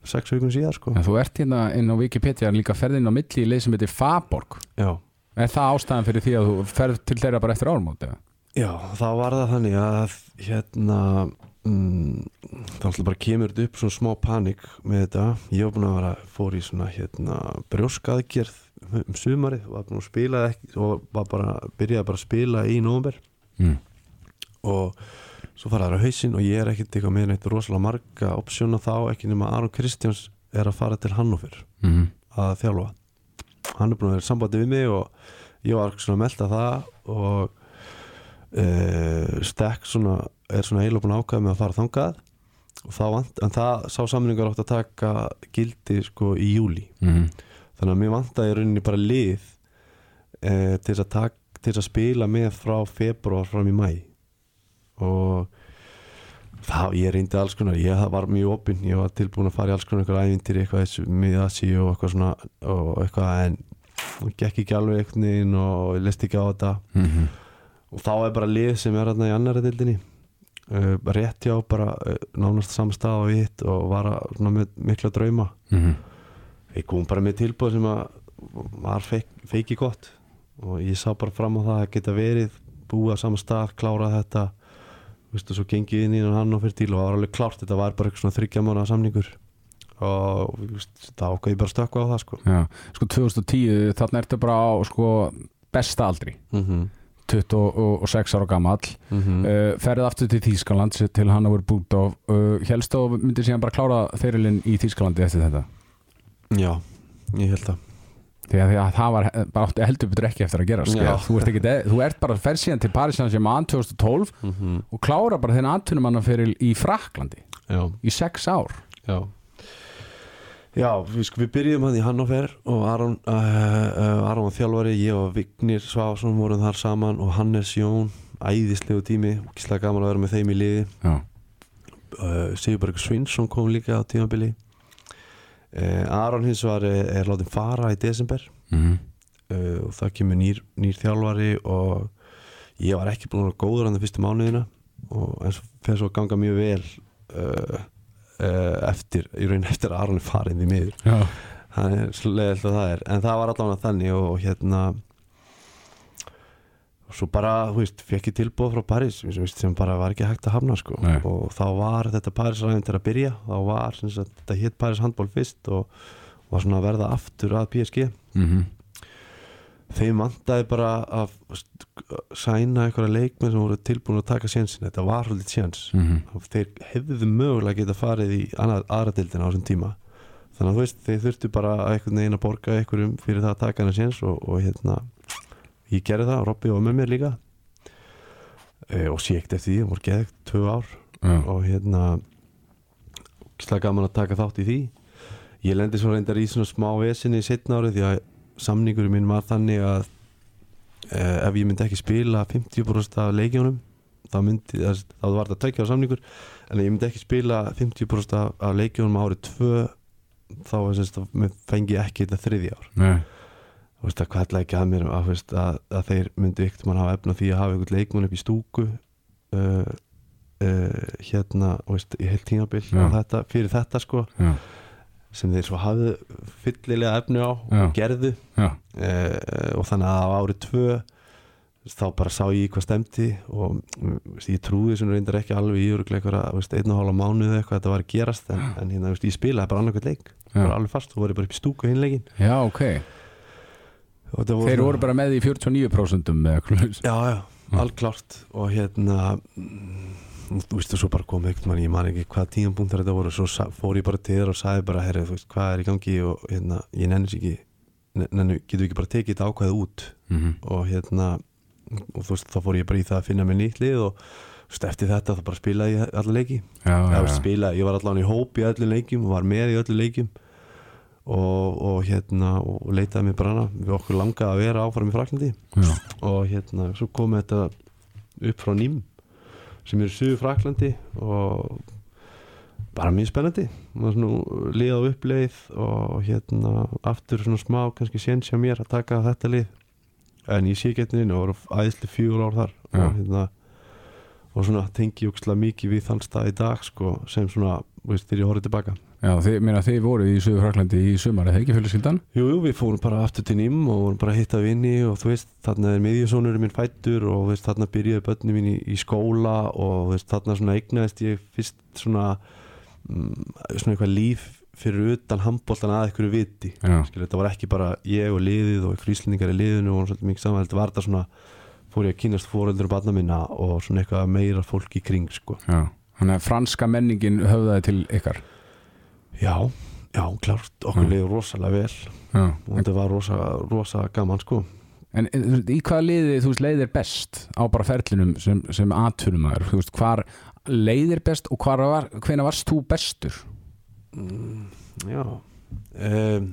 [SPEAKER 3] sex vikum síðar sko.
[SPEAKER 1] En þú ert hérna inn á Wikipedia líka ferðin á milli í leið sem heitir Faborg
[SPEAKER 3] já.
[SPEAKER 1] Er það ástæðan fyrir því að þú ferð til þeirra bara eftir ármóti?
[SPEAKER 3] já, þá var það þannig að hérna mm, þá alltaf bara kemur þetta upp svona smá panik með þetta ég var búin að vera, fór í svona hérna brjóskaðgerð um sumarið var búin að spila ekki og var bara, byrjaði bara að spila í nómber
[SPEAKER 1] Mm.
[SPEAKER 3] og svo fara það á hausinn og ég er ekkert eitthvað með neitt rosalega marga opsjóna þá ekki nema Aron Kristjáns er að fara til Hannover
[SPEAKER 1] Mm.
[SPEAKER 3] að þjálfa hann er búin að vera í sambandi við mig og ég var svona að melda það og uh, stekk svona er svona eiginlega búin að ákvæða með að fara þangað og þá vant, en það sá samningar átt að taka gildi sko í júli
[SPEAKER 1] Mm.
[SPEAKER 3] Þannig að mér vantaði rauninni bara lið uh, til að taka til að spila með frá februar fram í mæ og það, ég reyndi alls konar ég var mjög opinn, ég var tilbúin að fara í alls konar eitthvað ævintir, eitthvað þessu miðasi og eitthvað svona og eitthvað en það gekk ekki alveg einhvern veginn og ég leist ekki á þetta.
[SPEAKER 1] Mm
[SPEAKER 3] og þá er bara lið sem er hérna í annari dildinni uh, rétt hjá bara uh, nánast samstað og hitt og var að, svona, með mikla drauma.
[SPEAKER 1] -hmm.
[SPEAKER 3] Ég kom bara með tilbúð sem að var feik, feiki gott. Og ég sá bara fram á það að geta verið búið á sama stað, klárað þetta. Vistu, svo gengið inn í hann og fyrir til og það var alveg klárt, þetta var bara eitthvað svona þryggja mánu samningur. Og þá ákvað ég bara stökkva á það sko.
[SPEAKER 1] Já, sko 2010 þarna ertu bara á sko besta aldri.
[SPEAKER 3] Mm -hmm.
[SPEAKER 1] 26 ára gamall.
[SPEAKER 3] Mm -hmm.
[SPEAKER 1] uh, ferðið aftur til Þýskaland til Hannover Búdóf uh, helst og myndir síðan bara klára þeirrilinn í Þýskalandi eftir þetta
[SPEAKER 3] Já, ég held það.
[SPEAKER 1] Því að það var eh, bara heldur betur ekki eftir að gera
[SPEAKER 3] Já.
[SPEAKER 1] þú ert, ekki, þú ert bara ferð síðan til Paris Saint-Germain 2012
[SPEAKER 3] mm -hmm.
[SPEAKER 1] og klára bara þennan atvinnumannaferil í Fraklandi
[SPEAKER 3] Já,
[SPEAKER 1] í sex ár.
[SPEAKER 3] Já. Já, við, sko, við byrjum hann í Hannover og Aron, uh, uh, Aron þjálfari, ég og Vignir Svásson vorum þar saman og Hannes Jón æðislegu tími, gíslega gaman að vera með þeim í liði. Uh, Sigurberg Svinsson kom líka á tímabili Aron hins var er, látið fara í desember.
[SPEAKER 1] Mm
[SPEAKER 3] uh, og það kemur nýr, nýr þjálfari og ég var ekki búin að vera góður hann það fyrstu mánuðina og eins og fyrir svo ganga mjög vel uh, uh, eftir, í raun eftir að Aron er farin í miður. Slegilegt að það er. En það var allavega þannig og hérna og svo bara, þú veist, fekk ég tilbúð frá París þú veist, sem bara var ekki hægt að hafna sko. Og þá var þetta París ræðin til að byrja. Þá var, sagt, þetta hétt París handból fyrst og var svona að verða aftur að PSG
[SPEAKER 1] mm
[SPEAKER 3] þeim vantaði bara að sæna einhverja leikmenn sem voru tilbúin að taka sjensin, þetta var hlutit sjens
[SPEAKER 1] -hmm.
[SPEAKER 3] þeir hefðu mögulega geta farið í aðra dildina á þessum tíma. Þannig að þú veist, þeir þurftu bara að einhvern veginn að borga einhverjum fyrir það að taka hana séns og, og hérna ég gerði það Robby var með mér líka. E, og sékt eftir því, það voru geðið tvö ár.
[SPEAKER 1] Já,
[SPEAKER 3] og hérna slag gaman að taka þátt í því. Ég lendi svo reyndar í svona smá vesinni í setna árið því að samningurinn minn var þannig að e, ef ég myndi ekki spila 50% af leikjónum þá myndi, þá var þetta tveikja á samningur en ég myndi ekki spila 50% af, af leikjónum árið 2 þá fengi ekki þetta þriði ár.
[SPEAKER 1] Nei,
[SPEAKER 3] þú veist að hvað ekki að mér að, þú veist, að, að þeir myndi ykkur mann hafa efna því að hafa einhvern leikmann upp í stúku uh, uh, hérna veist, í heilt tímabil
[SPEAKER 1] Já.
[SPEAKER 3] og þetta, fyrir þetta sko
[SPEAKER 1] já,
[SPEAKER 3] sem þeir svo hafðu fyllilega efni á
[SPEAKER 1] Já.
[SPEAKER 3] og gerðu
[SPEAKER 1] já,
[SPEAKER 3] uh, og þannig að á árið tvö þá bara sá ég hvað stemdi og mm, veist, ég trúði sem reyndar ekki alveg í öruglega eitthvað einn og hálfa mánuð eitthvað þetta var að gerast en, en hérna, veist, ég spilaði bara annarkvæmt leik bara
[SPEAKER 1] já.
[SPEAKER 3] alveg fast og voru bara upp í stúku hinleikin
[SPEAKER 1] já ok Þeir voru bara með í 49% með eitthvað
[SPEAKER 3] Já, já, alklárt og hérna mm, þú veist þú svo bara kom eitthvað ég man ekki hvað tímapunktar þetta voru svo fór ég bara til þér og sagði bara herri, þú veist, hvað er í gangi? Og hérna, ég nennis ekki nenni, getur ekki bara tekið þetta ákvæðið út?
[SPEAKER 1] Mm
[SPEAKER 3] og hérna og þú veist, þá fór ég bara í það að finna mér nýtt lið og þú veist, eftir þetta þá bara spilaði ég alla leiki.
[SPEAKER 1] Já, já, já,
[SPEAKER 3] spilaði, ég var allan í hóp í öllum leikjum og var með í öllum leikjum og, og hérna og leitaði mér bara hana, við okkur langaði að vera áfram í Fraklandi
[SPEAKER 1] já,
[SPEAKER 3] og hérna svo kom þetta upp frá Ným sem er í Suður Fraklandi og bara mjög spennandi. Lið á uppleið og hérna aftur svona smá kannski séns hjá mér að taka þetta lið. En ég sé getnin og voru æðisli fjögur ár þar.
[SPEAKER 1] Já.
[SPEAKER 3] og hérna og svona tengi úkslega mikið við þann stað í dag sko sem svona, veist, þegar ég horfði tilbaka
[SPEAKER 1] Já, þið, meina, þið voru í Suður Fraklandi í sumar, eða ekki fjölskyldan?
[SPEAKER 3] Jú, jú, við fórum bara aftur til Ným og vorum bara að hitta vini og þú veist, þarna er miðjusónurinn minn fættur og þú veist, þarna byrjuði börnum mín í, í skóla og þú veist, þarna svona eignaðist ég fyrst svona mm, svona eitthvað líf fyrir utan handbóltan að einhverju viti Skilur, þetta var ekki bara ég og liðið og einhverjum íslendingar í liðinu og svolítið mikið saman, þetta var þetta svona fór ég að kynast fóreldur og og svona eitthvað meira fólk í kring sko.
[SPEAKER 1] já. Þannig að franska menningin höfðaði til ykkar.
[SPEAKER 3] Já, já, klárt, okkur liður rosalega vel.
[SPEAKER 1] Já.
[SPEAKER 3] og þetta var rosa, rosa gaman sko.
[SPEAKER 1] En eh, í hvaða liði þú veist leiðir best á bara ferlinum sem, sem atvinnumæður? Þú veist, hvar leiðir best og var, hvena varst þú bestur?
[SPEAKER 3] mm, Já um,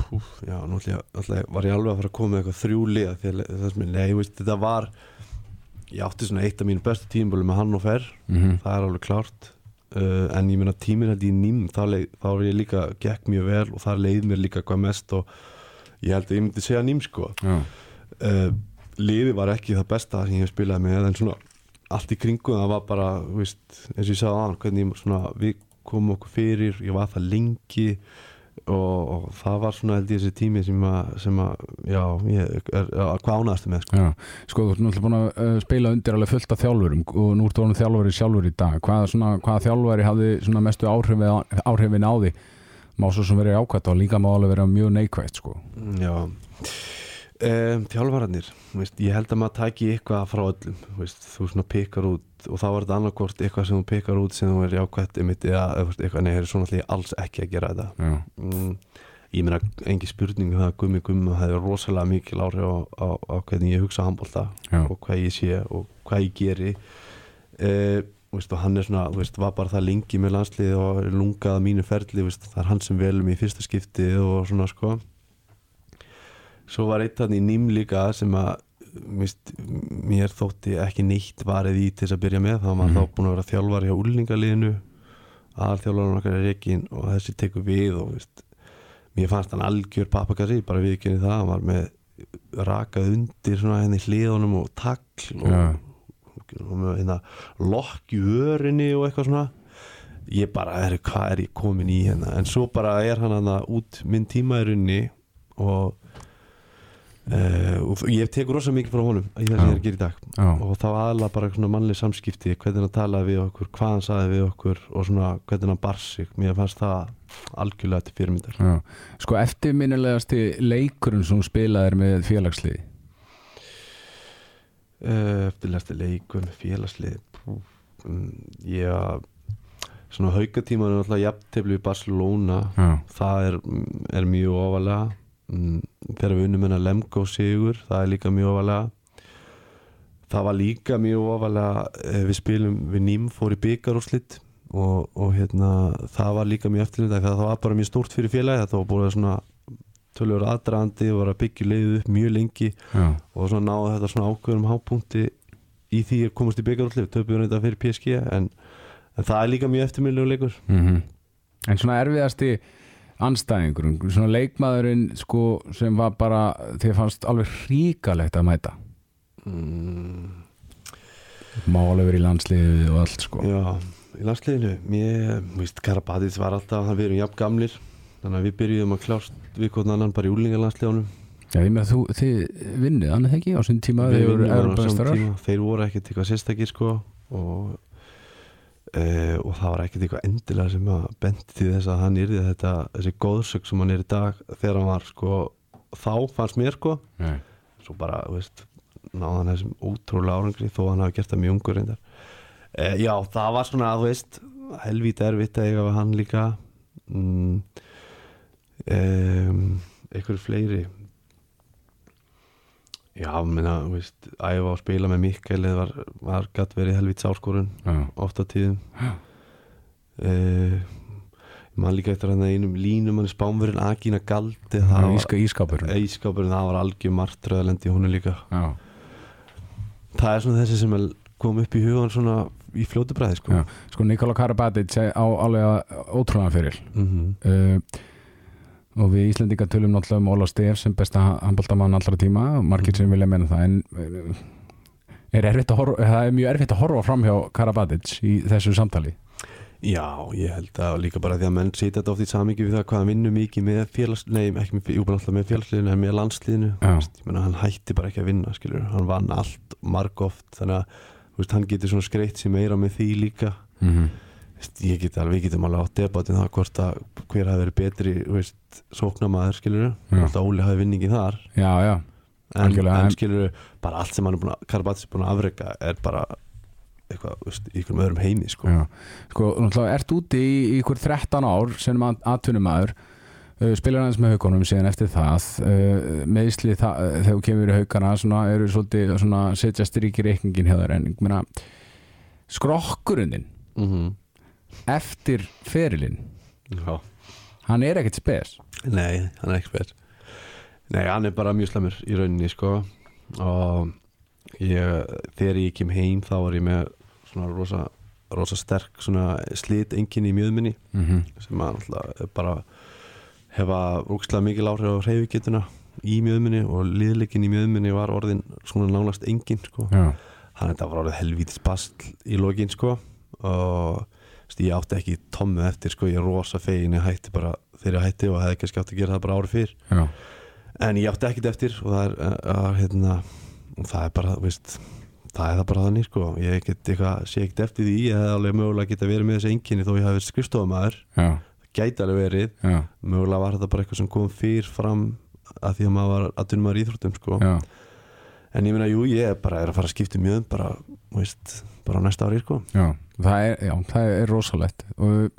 [SPEAKER 3] Púf, já, náttúrulega, var ég alveg að fara að koma með eitthvað þrjú liða því að það sem, nei, veist, þetta var ég átti svona eitt af mínu bestu tímabölu með hann og fer,
[SPEAKER 1] Mm
[SPEAKER 3] það er alveg klárt uh, en ég meina tíminn held ég ným þá, var ég líka, gekk mjög vel og það leið mér líka hvað mest og ég held að ég myndi segja ným sko. Uh, liði var ekki það besta sem ég hef spilað með en svona allt í kringum það var bara, veist, eins og ég sagði aðan hvernig svona, við komum okkur fyrir ég var það lengi og, og það var svona held ég þessi tími sem að, sem að já, ég er, já, hvað ánæðastu með sko.
[SPEAKER 1] já. Sko, þú ert náttúrulega búin að uh, spila undir alveg fullt af þjálfurum og nú ertu orðin þjálfari sjálfur í dag. Hvaða, svona, hvaða þjálfari hafði svona mestu áhrifin, áhrifin á því? Má svo sem verið ákvæmt og líka má alveg vera mjög neikvægt, sko.
[SPEAKER 3] já um, þjálfararnir, ég held að maður tæki eitthvað frá öllum veist, þú svona pikkar út og þá er þetta annarkvort eitthvað sem þú pikkar út sem þú er jákvæmt veist, eitthvað, nei, svona ég alls ekki að gera þetta. Mm, ég meina engi spurning um það að Gummi Gummi það er rosalega mikil áhrif á, á, á hvernig ég hugsa handbólta og hvað ég sé og hvað ég geri. Uh, veist, og hann er svona veist, var bara það lengi með landslið og lungað að mínu ferli, veist, það er hann sem velum í fyrsta skipti og svona sko svo var eitt hann í ným líka sem að veist, mér þótti ekki neitt varið í til þess að byrja með þá var
[SPEAKER 1] Mhm.
[SPEAKER 3] þá búin að vera þjálfar hjá úlningaliðinu aðalþjálfarinn okkar er reikin og þessi tekur við og veist, mér fannst hann algjör pappakassi, bara viðkynni það hann var með rakað undir svona henni hliðunum og tagl og,
[SPEAKER 1] Já.
[SPEAKER 3] og með hérna lokk í örinni og eitthvað svona ég bara, er, hvað er ég komin í hérna en svo bara er hann hann út minn tíma í runni og Uh, og ég tekur rosa mikið frá honum í það sem
[SPEAKER 1] Já.
[SPEAKER 3] ég er að gera í dag.
[SPEAKER 1] Já,
[SPEAKER 3] og þá aðla bara svona mannleg samskipti hvernig hann talaði við okkur, hvað hann saði við okkur og svona hvernig hann bar sig. Mér fannst það algjörlega til fyrirmyndar.
[SPEAKER 1] Já. Sko, eftirminnilegasti leikurinn sem þú spilaðir með félagsliði?
[SPEAKER 3] uh, eftirlæsti leikur með félagslið Pú, um, ég svona haukatíma er náttúrulega jafntefli í Barcelona.
[SPEAKER 1] Já,
[SPEAKER 3] það er, er mjög ofalega. mm, þegar við unnum hennar Lemko sigur, það er líka mjög ofalega það var líka mjög ofalega eh, við spilum við ným fór í byggarúslit og, og hérna það var líka mjög eftirlita það var bara mjög stórt fyrir félagi það var búin svona tölur aðdraðandi var að byggja leiðið upp mjög lengi
[SPEAKER 1] já,
[SPEAKER 3] og svona náði þetta svona ákveðum hápunkti í því að komast í byggarúslit töpuður þetta fyrir PSG en, en það er líka mjög eftirminnilegu leikur.
[SPEAKER 1] Mhm. En svona erfiðasti anstæðingur svona leikmaðurinn sko sem var bara, þið fannst alveg hríkalegt að mæta.
[SPEAKER 3] Mm.
[SPEAKER 1] má alveg verið í landsliðið og allt sko.
[SPEAKER 3] Já, í landsliðinu. Mér, víst, Karabatis var alltaf hann við erum jafn gamlir þannig að við byrjuðum að klást við hvort annan bara í úlingalandsliðunum
[SPEAKER 1] Já, ég með að þú, þið vinnið, annað ekki á sín tíma þið voru
[SPEAKER 3] tíma. þeir voru ekkert eitthvað sérstakir sko og Uh, og það var ekkert eitthvað endilega sem að bendi til þess að hann yrði þetta þessi góðsök sem hann er í dag þegar hann var sko þá fannst mér sko.
[SPEAKER 1] Nei.
[SPEAKER 3] svo bara, veist, náða hann þessum ótrúlega árangri þó að hann hafi gert það mjög ungur reyndar. E, Já, það var svona, þú veist helvít erfitt að eiga við hann líka. Mm, um, einhverju fleiri Já, menna, þú veist æfa og spila með Mikael eða var, var gatt verið helvíts áskorun
[SPEAKER 1] Já,
[SPEAKER 3] oft á tíðum. Uh, mann líka eftir hann einum línum hann er spánverðin Agina Galdi
[SPEAKER 1] það
[SPEAKER 3] það
[SPEAKER 1] var
[SPEAKER 3] var
[SPEAKER 1] íska ískápur
[SPEAKER 3] Ískápurinn, það var algjör martröðalendi í honum líka.
[SPEAKER 1] Já,
[SPEAKER 3] Það er svona þessi sem kom upp í hugan svona í fljótu bræði sko.
[SPEAKER 1] Sko Nikola Karabatic á alveg ótrúlega fyrir.
[SPEAKER 3] Mhm.
[SPEAKER 1] uh, og við Íslendinga tölum náttúrulega um Óla Stef sem besta handbóltamann allra tíma. Margir sem vilja menna það en uh, er horfa, það er mjög erfitt að horfa fram hjá Karabatic í þessu samtali.
[SPEAKER 3] Já, ég held að líka bara því að menn sitja þetta oft í samingi við það hvað hann vinnur mikið með félags, nei, ekki með, félagsliðinu en með landsliðinu, meina hann hætti bara ekki að vinna, skilur, hann vann allt margóft, þannig að veist, hann getur skreitt sér meira með því líka.
[SPEAKER 1] Mm -hmm.
[SPEAKER 3] Get alveg, við getum alveg átt debatin það hvort að hver hafi verið betri, veist, sóknamaður, skilur, að Óli hafi vinningin þar.
[SPEAKER 1] Já, já,
[SPEAKER 3] en,
[SPEAKER 1] en-
[SPEAKER 3] skilur, bara allt sem hann er búin að Karabatis er búin að afreka er bara eitthvað, veist, í einhverjum öðrum heimi, sko.
[SPEAKER 1] Sko, ert úti í, í ykkur 13 ár sem uh, spilar aðeins með haugunum síðan eftir það meðsli þegar þú kemur í haugana svona, eru svolítið svona setja stríkir reikningin hjá þér en ég meina skrokkurinn þinn
[SPEAKER 3] mm
[SPEAKER 1] eftir ferilinn.
[SPEAKER 3] Já.
[SPEAKER 1] Hann er ekkert spes.
[SPEAKER 3] Nei, hann er ekki spes. Nei, hann er bara mjög slemur í rauninni sko. Og ég, þegar ég kem heim þá var ég með svona rosa, rosa sterk svona slit enginn í mjöðminni
[SPEAKER 1] mm -hmm.
[SPEAKER 3] sem að alltaf bara hefa úkslega mikil áhrif á reyfigetuna í mjöðminni og liðleikin í mjöðminni var orðin svona nánast enginn sko.
[SPEAKER 1] Já,
[SPEAKER 3] hann þetta var orðið helvítis bastl í lokin sko. Og veist, ég átti ekki tommu eftir sko, ég er rosa fegin ég hætti bara ég hætti og hefði kannski átti að gera það bara árið fyrr.
[SPEAKER 1] Já,
[SPEAKER 3] en ég átti ekkert eftir og það er, að, hérna, og það er bara veist, það er það bara þannig sko. Ég get eitthvað, sé ekkert eftir því ég hefði alveg mögulega geta verið með þessi enginni þó ég hafi verið skrifstofamæður, það gæti alveg verið.
[SPEAKER 1] Já,
[SPEAKER 3] mögulega var þetta bara eitthvað sem kom fyrr fram að því að maður var að dunna maður íþróttum sko. En ég meina, jú, ég bara er að fara að skipta mjög bara, þú veist, bara á næsta ári sko.
[SPEAKER 1] Já, það er, er rosalegt. Og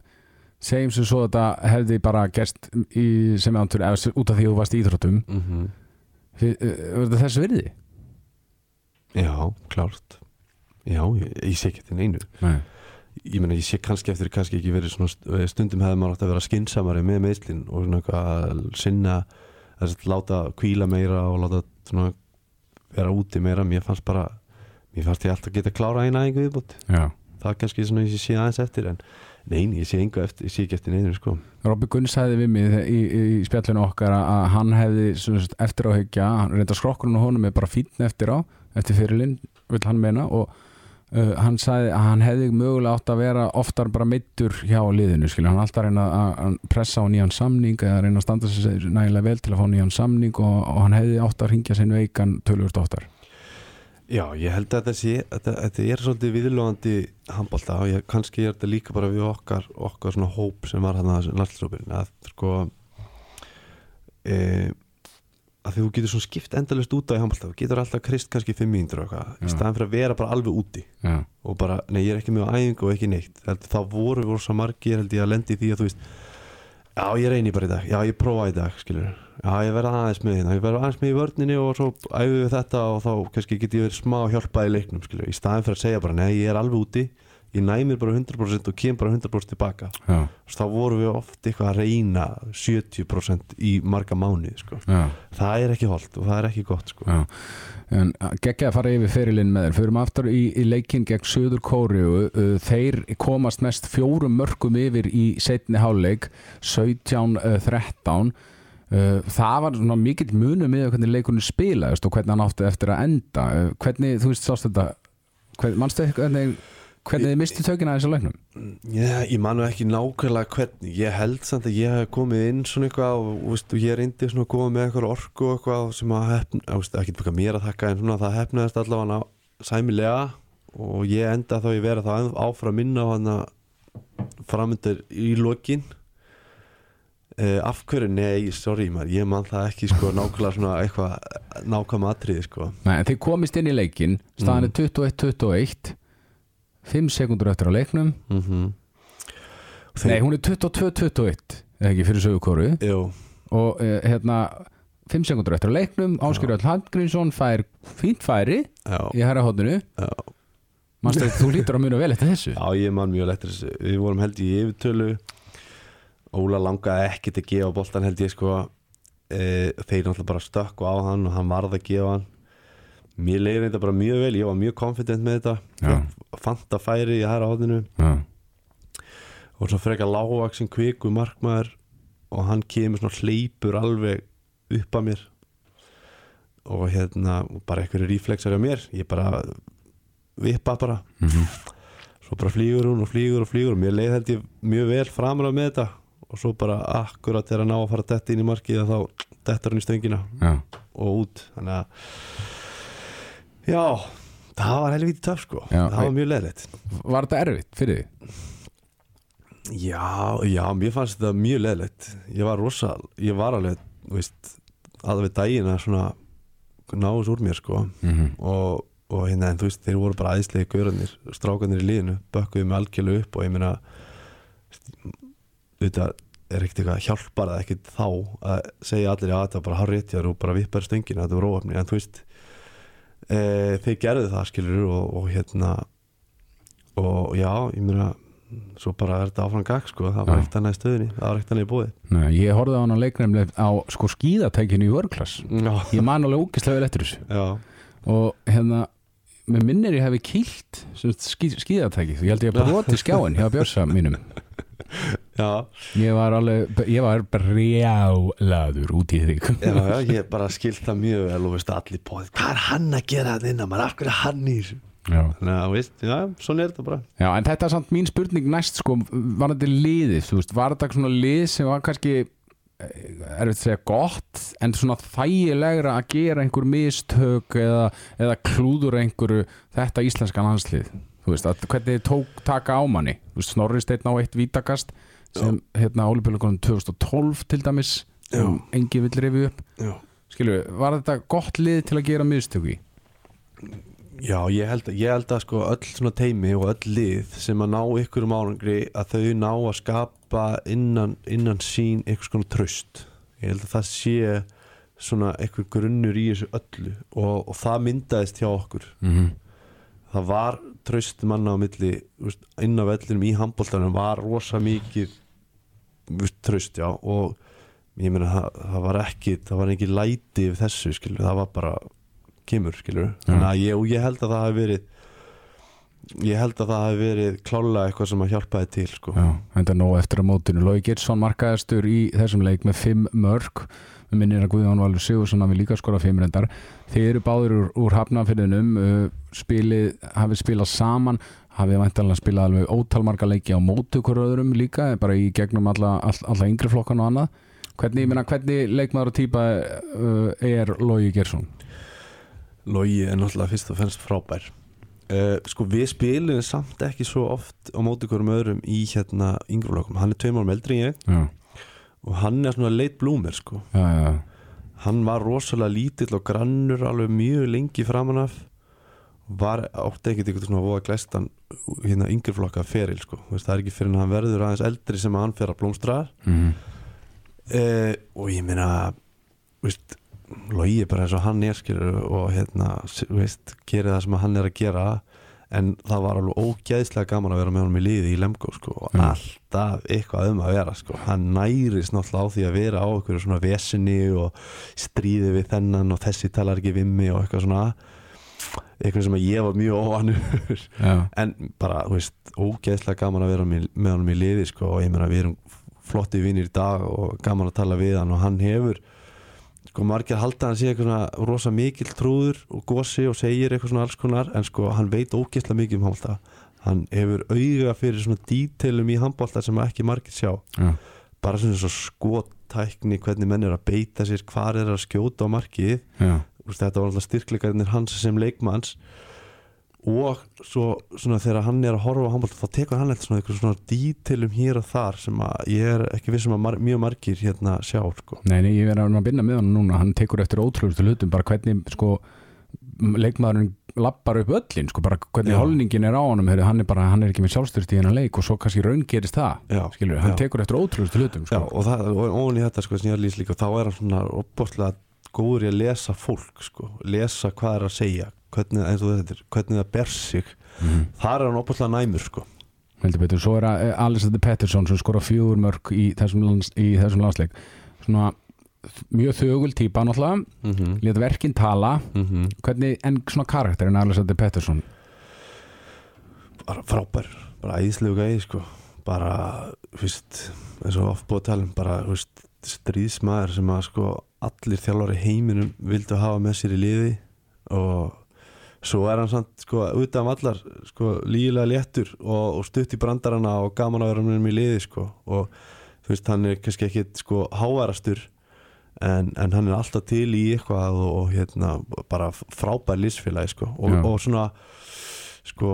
[SPEAKER 1] segjum sem svo að þetta hefði bara gerst í sem ántur, eða út af því að þú varst í íþróttum.
[SPEAKER 3] Mm -hmm.
[SPEAKER 1] Eh, var þetta þessu virði?
[SPEAKER 3] Já, klárt. Já, ég, ég sé ekki til neinu.
[SPEAKER 1] Nei,
[SPEAKER 3] Ég meina, ég sé kannski eftir kannski ekki verið svona st- stundum hefði maður átt að vera skinsamari með meðslinn og svona að sinna að láta kvíla meira og láta svona vera úti meira. Mér fannst bara, mér fannst ég alltaf geta klára eina einhver viðbútt það er kannski svona ég sé aðeins eftir en nein, ég sé, engu eftir, ég sé ekki eftir neinu sko.
[SPEAKER 1] Robby Gunn sagði við mig í, í, í spjallinu okkar að- hann hefði sagt, eftir á hyggja, hann reynda skrokkurinn og honum er bara fínn eftir á, eftir fyrirlinn vil hann meina og uh, hann sagði að hann hefði mögulega átt að vera oftar bara meittur hjá liðinu skilja, hann alltaf reyna að, pressa á nýjan samning eða reyna að standa sér nægilega vel til að fá nýjan samning og, og hann hefði átt að ringja sinn veikan tölvöld oftar
[SPEAKER 3] Já, ég held að þetta er svolítið viðlóðandi handbólta og ég, kannski er þetta líka bara við okkar okkar svona hóp sem var hann að landslæsrópin að sko e, að þú getur svona skipt endalist út á í handbólta þú getur alltaf krist kannski fimm mínútur og eitthvað í staðan fyrir að vera bara alveg úti
[SPEAKER 1] Já,
[SPEAKER 3] og bara, nei ég er ekki með á æfingu og ekki neitt þá voru voru svo margir held ég að lendi því að þú veist já ég reyni bara í dag, já ég prófa í dag skilur, já ég verða aðeins með hérna ég verða aðeins með í vörninni og svo æfum við þetta og þá kannski get ég verið smá hjálpað í leiknum skilur, í staðin fyrir að segja bara nei ég er alveg úti, ég næmir bara 100% og kem bara 100% tilbaka.
[SPEAKER 1] Já,
[SPEAKER 3] þá voru við oft eitthvað að reyna 70% í marga mánuði sko.
[SPEAKER 1] já.
[SPEAKER 3] Það er ekki holdt og það er ekki gott sko.
[SPEAKER 1] Já, en geggja að fara yfir fyrirlinn með þér. Förum aftur í, í leikinn gegn Suður Kóriu uh, Þeir komast mest fjórum mörgum yfir í setni háleik 17-13 uh, Það var svona mikill munum með hvernig leikunni spilaðist og hvernig hann átti eftir að enda. Uh, Hvernig, þú veist, sást þetta? Hvern, Manstu eitthvað hvernig, hvernig þið mistu tökina þessu leiknum?
[SPEAKER 3] Já, ég manu ekki nákvæmlega hvernig. Ég held samt að ég hef komið inn svona eitthvað og, veist, og ég reyndi svona að koma með eitthvað orku og eitthvað sem að hefna, að, veist, ekki eitthvað mér að þakka en svona það hefnaðist allavega sæmilega og ég enda þá ég vera þá áfram minna á hann að framöndir í lokin uh, af hverju, nei, sorry maður, ég man það ekki sko nákvæmlega svona eitthvað nákvæm atriði sko.
[SPEAKER 1] Nei, þið komist inn í leikinn staðan er 21-21 5 sekundur eftir á leiknum.
[SPEAKER 3] Mm -hmm.
[SPEAKER 1] Nei, hún er 22-21 eða ekki fyrir sögu kóru
[SPEAKER 3] Jú,
[SPEAKER 1] og uh, hérna 5 sekundur eftir á leiknum Öll Hallgrímsson fær fínt færi
[SPEAKER 3] já,
[SPEAKER 1] í hæra hóttinu
[SPEAKER 3] já.
[SPEAKER 1] Manstu að þú lítur að muna vel eftir þessu.
[SPEAKER 3] Já, ég man mjög lettur þessu. Við vorum held í yfirtölu Óla langaði ekkert að gefa boltan held ég sko. E, Þeir náttúrulega bara stökku á hann og hann varð að gefa hann. Mér leiði þetta bara mjög vel Ég var mjög confident með þetta. Fanta færi í hæra hóðinu Og svo frekar lágvaksin kviku markmaður Og hann kemur svona hleypur alveg upp að mér. Og hérna Bara einhverju ríflexar á mér. Ég bara Vippa bara.
[SPEAKER 1] Mhm.
[SPEAKER 3] Svo svo bara flýgur hún og flýgur og flýgur. Og mér leið held ég mjög vel framræð með þetta og svo bara akkurat þegar að ná að fara detta inn í markið þá dettar hann í stöngina
[SPEAKER 1] Já,
[SPEAKER 3] og út. Þannig að já, það var helvítið töf sko.
[SPEAKER 1] Já,
[SPEAKER 3] það var mjög leðilegt
[SPEAKER 1] var þetta erfitt fyrir því?
[SPEAKER 3] já, já, mér fannst þetta mjög leðilegt ég var rosa, ég var alveg veist, alveg daginn að svona náðus úr mér sko.
[SPEAKER 1] Mm
[SPEAKER 3] og, og hérna, en þú veist, þeir voru bara æðislegi gaurarnir, strákanir í liðinu bökkuðu mig algjörlega upp og ég meina þetta er ekkert eitthvað hjálpar eða ekkert þá að segja allir að var bara harréttjar og bara vippar stöngina, þetta var róöfni en þú veist e, þeir gerðu það skilur og, og hérna og já, ég meina svo bara er þetta áfram gag sko það var ekkert annað í stöðinni, það var ekkert annað í búið
[SPEAKER 1] Nei, ég horfði á hann á leiknæmlega á sko skíðatækinu í vörklass Ég man alveg úkislega vel eftir þessu.
[SPEAKER 3] Já,
[SPEAKER 1] og hérna með minnir ég hefði kýlt skí, skíðatæki, ég held ég að broti skjáin hjá Björsa mínum ég var alveg, ég var brjálaður út í þig
[SPEAKER 3] Já, já, ég bara skilt það mjög vel og veist allir bóðið, hvað er hann að gera þetta innan? Maður, af hverju er hann í þessu?
[SPEAKER 1] Já.
[SPEAKER 3] Þannig að, veist, já, svona er þetta bara.
[SPEAKER 1] Já, en þetta er samt mín spurning næst sko, var þetta liðið, þú veist, var þetta svona lið sem var kannski er við að segja gott en svona þægilegra að gera einhver mistök eða, eða klúður einhverju þetta íslenska landslið? Þú veist, að hvernig þið tók taka á manni? Þú veist, Snorri steinn á eitt vítakast sem hérna álipjölugunum 2012 til dæmis sem engi vill rifið upp.
[SPEAKER 3] Já,
[SPEAKER 1] skilju, var þetta gott lið til að gera mistök í?
[SPEAKER 3] já ég, held, ég held að sko öll svona teimi og öll lið sem að ná ykkur um árangri að þau ná að skapa innan, innan sín ykkur svona tröst ég held að það sé svona ykkur grunnur í þessu öllu og, og það myndaðist hjá okkur.
[SPEAKER 1] Mm -hmm.
[SPEAKER 3] það var tröst manna á milli inn á vellinum í handbóltanum var rosa mikið tröst já og ég meina það, það var ekki það var ekki læti yfir þessu skilur það var bara kemur skilur þannig að ég, ég held að það hafi verið ég held að það hafi verið klálega eitthvað sem að hjálpaði til sko.
[SPEAKER 1] Já, enda nóg eftir að mótinu. Lói Geirsson markaðastur í þessum leik með 5 mörg við minnir að Guðjón Valur Sigursson hafi líka skora 5 reyndar. Þeir eru báður úr, úr hafnafyrðinum uh, spilið, hafið spilað saman hafið væntalega spilað alveg ótalmarga leiki á mótu hverju öðrum líka bara í gegnum alla, all, alla yngri flokkan og annað. Hvernig, ég meina, hvernig leikmaður og típa uh, er Lói Geirsson?
[SPEAKER 3] Logi er náttúrulega fyrst og fennst frábær. Uh, sko við spilum samt ekki svo oft á móti hverjum öðrum í hérna yngreflokkum, hann er tveim árum eldri en ég.
[SPEAKER 1] Já,
[SPEAKER 3] og hann er svona leit blúmer sko.
[SPEAKER 1] Já, já,
[SPEAKER 3] hann var rosalega lítill og grannur alveg mjög lengi framan af var átti ekkert eitthvað svona voða glæstan hérna yngreflokka feril sko. Þú veist, það er ekki fyrir hann verður aðeins eldri sem að hann fer að blómstra.
[SPEAKER 1] Mm
[SPEAKER 3] uh, og ég meina veist, logi bara eins og hann er skilur og hérna gerir það sem hann er að gera en það var alveg ógeðslega gaman að vera með honum í liði í Lemgo sko og
[SPEAKER 1] Mm.
[SPEAKER 3] alltaf eitthvað um að vera sko. Hann nærist náttúrulega á því að vera á okkur svona vesinni og stríði við þennan og þessi talar ekki við mig og eitthvað svona eitthvað sem ég var mjög óvanur.
[SPEAKER 1] Já,
[SPEAKER 3] en bara, þú veist, ógeðslega gaman að vera með, með honum í liði sko, og ég meina við erum flotti vinnir í dag og gaman að tala við hann og hann hefur sko margir halda hann sé eitthvað svona rosa mikill trúður og gosi og segir eitthvað svona alls konar. En sko hann veit ógeðslega mikið um handbólta hann hefur auga fyrir svona dítelum í handbólta sem ekki margir sjá.
[SPEAKER 1] Já,
[SPEAKER 3] bara svona svo skottækni hvernig menn er að beita sér hvar er að skjóta á markið.
[SPEAKER 1] Já,
[SPEAKER 3] þetta var alltaf styrkleikarnir hans sem leikmanns og svo svona þegar hann er að horfa á handbólt þá tekur hann eitthvað svona, svona dítilum hér og þar sem að ég er ekki vissum að mar mjög margir hérna sjá sko.
[SPEAKER 1] Nei, nei, ég verði að byrja með hann núna hann tekur eftir ótrúlustu hlutum bara hvernig sko leikmaðurinn lappar upp öllin sko bara hvernig
[SPEAKER 3] Já.
[SPEAKER 1] holningin er á honum heyrðu, hann er bara, hann er ekki með sjálfstyrst í hennar leik og svo kannski raun gerist það,
[SPEAKER 3] Já,
[SPEAKER 1] skilur, hann
[SPEAKER 3] já.
[SPEAKER 1] tekur eftir ótrúlustu hlutum
[SPEAKER 3] Já,
[SPEAKER 1] sko.
[SPEAKER 3] og, það, og ofan í þetta sko, sem ég er lýst líka þá er hann svona opbóðslega góður í að lesa fólk sko, lesa hvað er að segja hvernig, er, hvernig það ber sig
[SPEAKER 1] mm.
[SPEAKER 3] þar er hann opbóðslega næmur sko.
[SPEAKER 1] heldur betur, svo er að eh, Alexander Pettersson sem skora fjögur mörg í þessum, lands, í þessum landsleik svona mjög þögul típa náttúrulega
[SPEAKER 3] mm -hmm.
[SPEAKER 1] lét verkinn tala hvernig, en svona karakterin Alexander Pettersson
[SPEAKER 3] bara frábær, bara æðislegu gæði sko. bara, þú veist eins og oft búið að tala um bara, þú veist stríðsmaður sem að sko allir þjálfari heiminum vildu hafa með sér í liði og svo er hann samt sko út af allar sko lígilega léttur og, og stutt í brandarana og gaman að vera með í liði sko og þú veist hann er kannski ekki sko hávarastur en, en hann er alltaf til í eitthvað og, og hérna bara frábær lífsfélagi sko og, og svona sko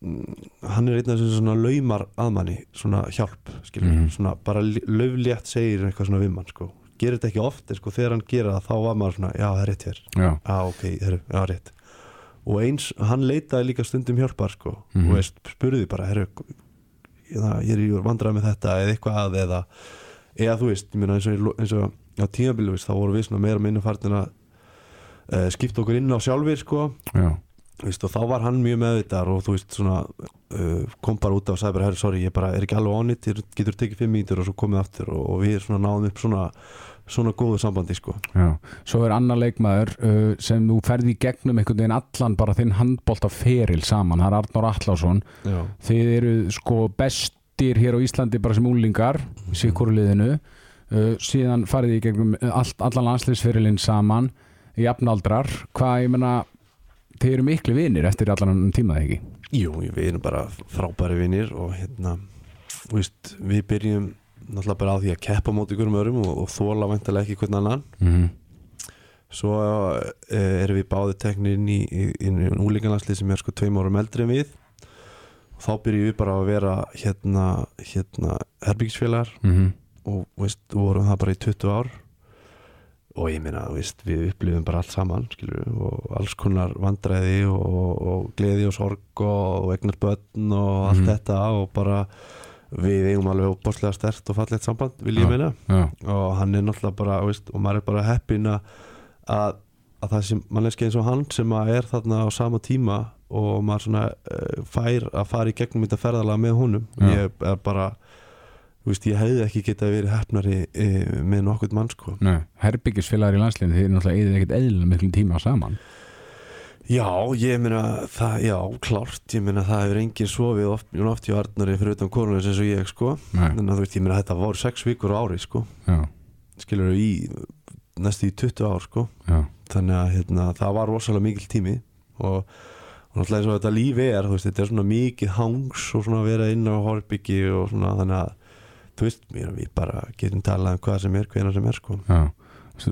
[SPEAKER 3] mm, hann er einn af þessum svona laumar aðmanni svona hjálp skilur,
[SPEAKER 1] Mhm.
[SPEAKER 3] svona bara löflétt segir eitthvað svona við mann sko gerir þetta ekki oft en sko þegar hann gerir það þá var maður svona já það er rétt hér.
[SPEAKER 1] Já,
[SPEAKER 3] Já, ok, heru, já, rétt. Og eins, hann leitaði líka stundum hjálpar sko,
[SPEAKER 1] Mhm.
[SPEAKER 3] og veist, spurði bara heru, ég, ég er í vandrað með þetta eða eitthvað að eða, eða þú veist, ég meina eins og, eins og á tímabili, veist, þá voru við svona meira minna fartin að uh, skipta okkur inn á sjálfir sko,
[SPEAKER 1] já,
[SPEAKER 3] veist, og þá var hann mjög meðvitað og þú veist, svona uh, kom bara út af og sagði bara, herri, sorry, ég bara er ekki alveg onnit, getur tekið fimm mínútur og svo komið aftur. Og, og við náðum upp svona svona góðu sambandi sko.
[SPEAKER 1] Já. Svo er annar leikmaður uh, sem þú ferði í gegnum einhvern veginn allan bara þinn handbólta feril saman, það er Arnór Attlásson
[SPEAKER 3] Já,
[SPEAKER 1] Þið eru sko bestir hér á Íslandi bara sem úlingar síkóru liðinu. Uh, síðan farið í gegnum allt, allan landsliðsferilinn saman jafnaldrar, hvað ég menna þið eru miklu vinir eftir allan annan tíma það ekki
[SPEAKER 3] Jú, við erum bara frábæri vinnir og hérna, veist, við byrjum náttúrulega bara á því að keppa móti ykkur um örum og, og þóla væntalega ekki hvern annan.
[SPEAKER 1] Mm -hmm.
[SPEAKER 3] svo uh, erum við báði teknir inn í, í, í úlinganlandslið sem er sko tveim árum eldri en við. Og þá byrjum við bara að vera hérna, hérna herbyggisfélagar
[SPEAKER 1] Mm
[SPEAKER 3] og veist, vorum það bara í 20 ár og ég veist, við upplifum bara allt saman skilur, og alls konar vandræði og, og gleði og sorg og, egnar börn og allt
[SPEAKER 1] Mhm.
[SPEAKER 3] þetta og bara við eigum alveg óbáslega stert og fallegt samband vil ég
[SPEAKER 1] Já.
[SPEAKER 3] meina
[SPEAKER 1] Já,
[SPEAKER 3] og hann er náttúrulega bara, veist, og maður er bara heppin að, að að það sem manneski eins og hann sem er þarna á sama tíma og maður svona uh, fær að fara í gegnum þetta ferðalega með honum
[SPEAKER 1] Já.
[SPEAKER 3] ég er bara veist, ég hefði ekki getað verið hefnari e, með nokkurt mann sko.
[SPEAKER 1] Nei, herbyggisfélagar í landsliðinu þið eru náttúrulega eðið ekkert eðlilega miklum tíma saman.
[SPEAKER 3] Já, ég meina það, já, klárt. Ég meina það hefur enginn sofið oft, oft í Arnari fyrir utan korunis eins og ég sko. En þú veist, ég meina þetta voru sex vikur á ári sko.
[SPEAKER 1] Já,
[SPEAKER 3] skilur í næstu í 20 ár sko.
[SPEAKER 1] Já,
[SPEAKER 3] þannig að hérna, það var rosalega mikil tími. Og, og náttúrulega eins og þetta lífi er þú veist, þetta er svona mikið hangs og svona að vera inn á Horbyggi og svona þannig að þú veist, við bara getum talað um hvað sem er, hvena sem er sko
[SPEAKER 1] já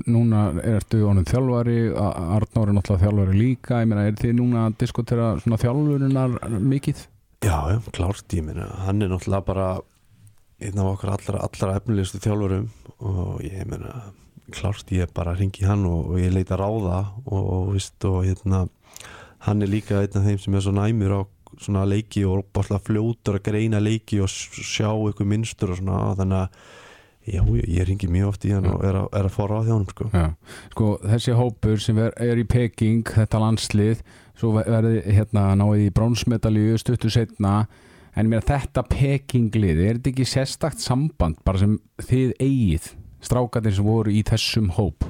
[SPEAKER 1] Núna ertu honum þjálfari A- Arnór er náttúrulega þjálfari líka ég meina, er þið núna að diskutera svona þjálfurinnar mikið?
[SPEAKER 3] Já, já, klárt, ég meina, hann er náttúrulega bara einn af okkar allra, allra efnilegustu þjálfurum og ég meina klárt, ég bara ringi hann og, og ég leita ráða og, og, veist, og hérna, hann er líka einn af þeim sem er svo næmur á svona leiki og bara fljótur að greina leiki og sjá ykkur minnstur og svona þannig að já, ég, ringi mjög oft í hann og er, að- er að fóra á þjónum sko.
[SPEAKER 1] Sko þessi hópur sem er, er í Peking, þetta landslið svo ver- verði hérna náið í brónsmedalju stuttu setna en mér þetta Peking-lið er þetta ekki sérstakt samband bara sem þið eigið strákarnir sem voru í þessum hóp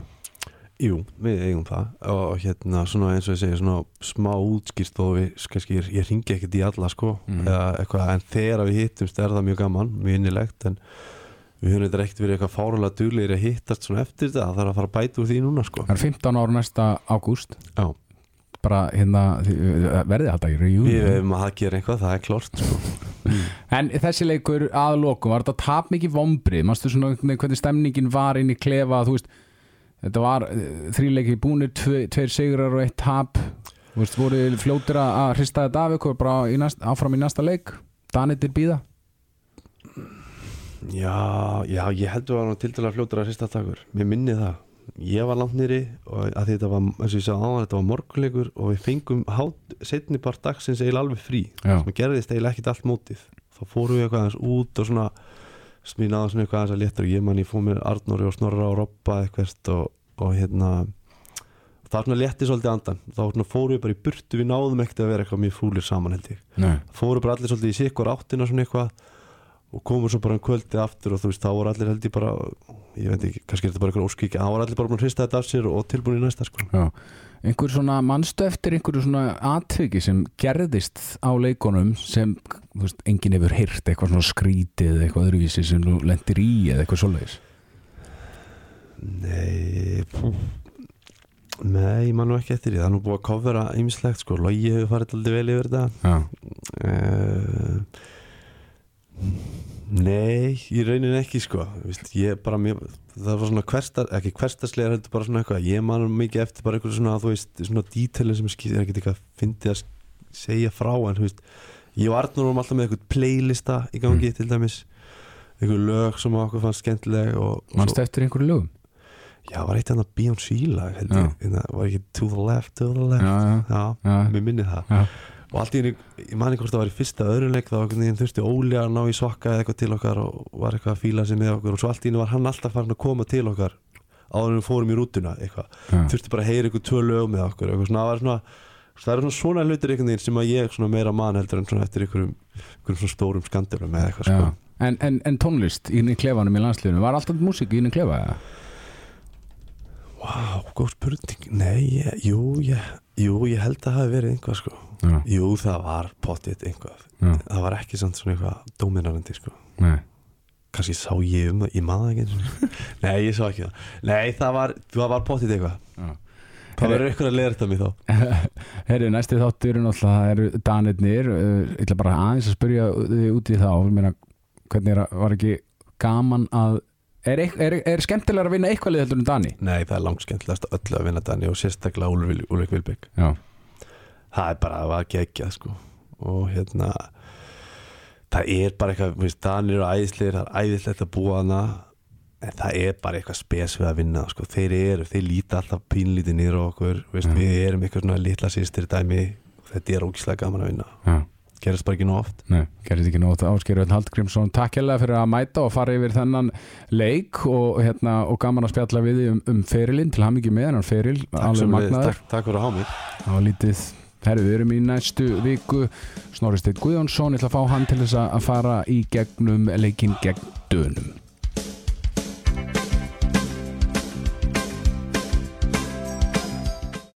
[SPEAKER 3] Jú, við eigum það. Og hérna svona eins og ég segi svona smá útskýrst og við, kannski ég, ég ringi ekkert í alla sko.
[SPEAKER 1] Mhm.
[SPEAKER 3] eða eitthvað, en þegar við hittumst er það mjög gaman, mjög innilegt en við höfum þetta ekkert verið eitthvað fárulega duglegir að hittast svona eftir þetta það þarf að fara að bæta úr því núna sko.
[SPEAKER 1] Það er 15 ára næsta ágúst.
[SPEAKER 3] Já,
[SPEAKER 1] bara hérna verði þetta í
[SPEAKER 3] við
[SPEAKER 1] reunion
[SPEAKER 3] hefum að gera eitthvað, það er klart sko.
[SPEAKER 1] En þessi leikur að lokum var þetta tap mikið vombrið mástu svona hvernig stemningin var inn í klefa þú veist þetta var þrýleiki búnir tve, tveir sigrar og eitt tap. Þú veist voru þið fljótir að hrista þetta af ykkur bara í næst, áfram í næsta leik? Danitir býða
[SPEAKER 3] Já, já, ég heldur að hann til dæla fljótur að hrista takur Mér minni það. Ég var langt nýri og að þetta var, eins og ég sagði áðan, þetta var morgunleikur og við fengum setni part dagsins eiginlega alveg frí. Sem gerðist eiginlega ekkit allt mótið. Þá fórum við eitthvað aðeins út og svona smínaði svona eitthvað aðeins að léttur. Og ég man ég fór með Arnóri og Snorra og Robba eitthvað og, og hérna það svona létti svolítið andan þá svona fórum við bara í burtu, við náðum ekkert að vera eitthvað mjög fúlir saman held ég
[SPEAKER 1] Nei.
[SPEAKER 3] fóru bara allir svolítið í sikkur áttina svona eitthvað og komum svo bara um kvöldið aftur og þú veist, þá voru allir held ég bara ég veit ekki, kannski er þetta bara eitthvað óskíkja þá voru allir bara búin að hrista þetta af sér og tilbúin í næsta sko.
[SPEAKER 1] Já. einhver svona mannstu eftir einhverju svona atviki sem gerðist á leikunum sem þú veist, enginn hefur heyrt eitthvað svona skrítið eitthvað öðruvísi sem þú lendir í eða eitthvað svoleiðis
[SPEAKER 3] Nei pú. Nei, ég man nú ekki eftir því, það er nú búið að kofvera ýmislegt sko, logi hefur farið aldrei vel yfir þetta. Uh, Nei, í rauninni ekki sko. Vist, ég bara, mér, það var svona hverstar, ekki hverstaslega heldur bara svona eitthvað. Ég man mikið eftir bara eitthvað svona þú veist, svona dítelin sem skýr ekki eitthvað fyndi að segja frá en þú veist, ég og Arnur vorum alltaf með eitthvað playlista í gangi til dæmis. Eitthvað lög sem okkur fannst skemmtileg
[SPEAKER 1] mannst eftir einhverju lögum
[SPEAKER 3] já, var eitt annað Beyoncé lag held
[SPEAKER 1] Já.
[SPEAKER 3] ég, Hérna, var ekki To the Left, To the Left?
[SPEAKER 1] Já, já,
[SPEAKER 3] já, mér minni það.
[SPEAKER 1] Já,
[SPEAKER 3] og allt í henni, ég man ekki hvort það var í fyrsta öðrunleik þá þurfti Óli að ná í sokka eða eitthvað til okkar og var eitthvað að fíla sig með okkur. Og svo allt í henni var hann alltaf farin að koma til okkar áður en við fórum í rútuna þurfti bara að heyra eitthvað tvö lög með okkur eitthvað svona, það svona það eru svona svona hlutir sem að ég meira man heldur en eftir einhverjum, stórum skandilum eða eitthvað
[SPEAKER 1] já.
[SPEAKER 3] sko.
[SPEAKER 1] En, en, en tónlist í klefanum í landsliðinu Var alltaf músík í klefa?
[SPEAKER 3] Vá, góð spurning. Nei, ég, jú, ég, jú, ég held að það hafi verið einhvað sko.
[SPEAKER 1] Já,
[SPEAKER 3] Jú, það var pottitt einhvað
[SPEAKER 1] já,
[SPEAKER 3] það var ekki samt svona eitthvað dóminarandi sko.
[SPEAKER 1] nei.
[SPEAKER 3] Kannski sá ég um það, ég maður ekki. Nei, ég sá ekki það. Nei, það var, það var pottitt eitthvað.
[SPEAKER 1] Já.
[SPEAKER 3] Það verður eitthvað að leira þetta mér þá?
[SPEAKER 1] Herri, næsti þáttur er náttúrulega danirnir. Ég ætla bara aðeins að spyrja þig út í þá. Ég meina, hvernig er, að- var ekki gaman að er, er, er skemmtilega að vinna eitthvað lið heldur en Dani?
[SPEAKER 3] Nei, það er langt skemmtilegast öllu að vinna Dani og sérstaklega Úlfur Vilbygg
[SPEAKER 1] Já,
[SPEAKER 3] Það er bara að var geggjað sko. Og hérna það er bara eitthvað, þú veist, Danir og æðisleir það er æðislegt að búa hana en það er bara eitthvað spes við að vinna sko. þeir eru, þeir líta alltaf pínlítið á okkur, veist, við erum eitthvað svona litla sýstir dæmi og þetta er ógislega gaman að vinna.
[SPEAKER 1] Já
[SPEAKER 3] gerist bara ekki nú oft.
[SPEAKER 1] Nei, gerðist ekki nót Ásgeir Öll Haldgrímsson takk hérlega fyrir að mæta og fara yfir þennan leik og, hérna, og gaman að spjalla við um, um ferilinn til hann ekki með hennan feril
[SPEAKER 3] Takk, sem við, takk, takk fyrir að há mig.
[SPEAKER 1] Og lítið. Herru, við erum í næstu viku. Snorri Steinn Guðjónsson, ég ætla að fá hann til þess að fara í gegnum leikinn gegn dönum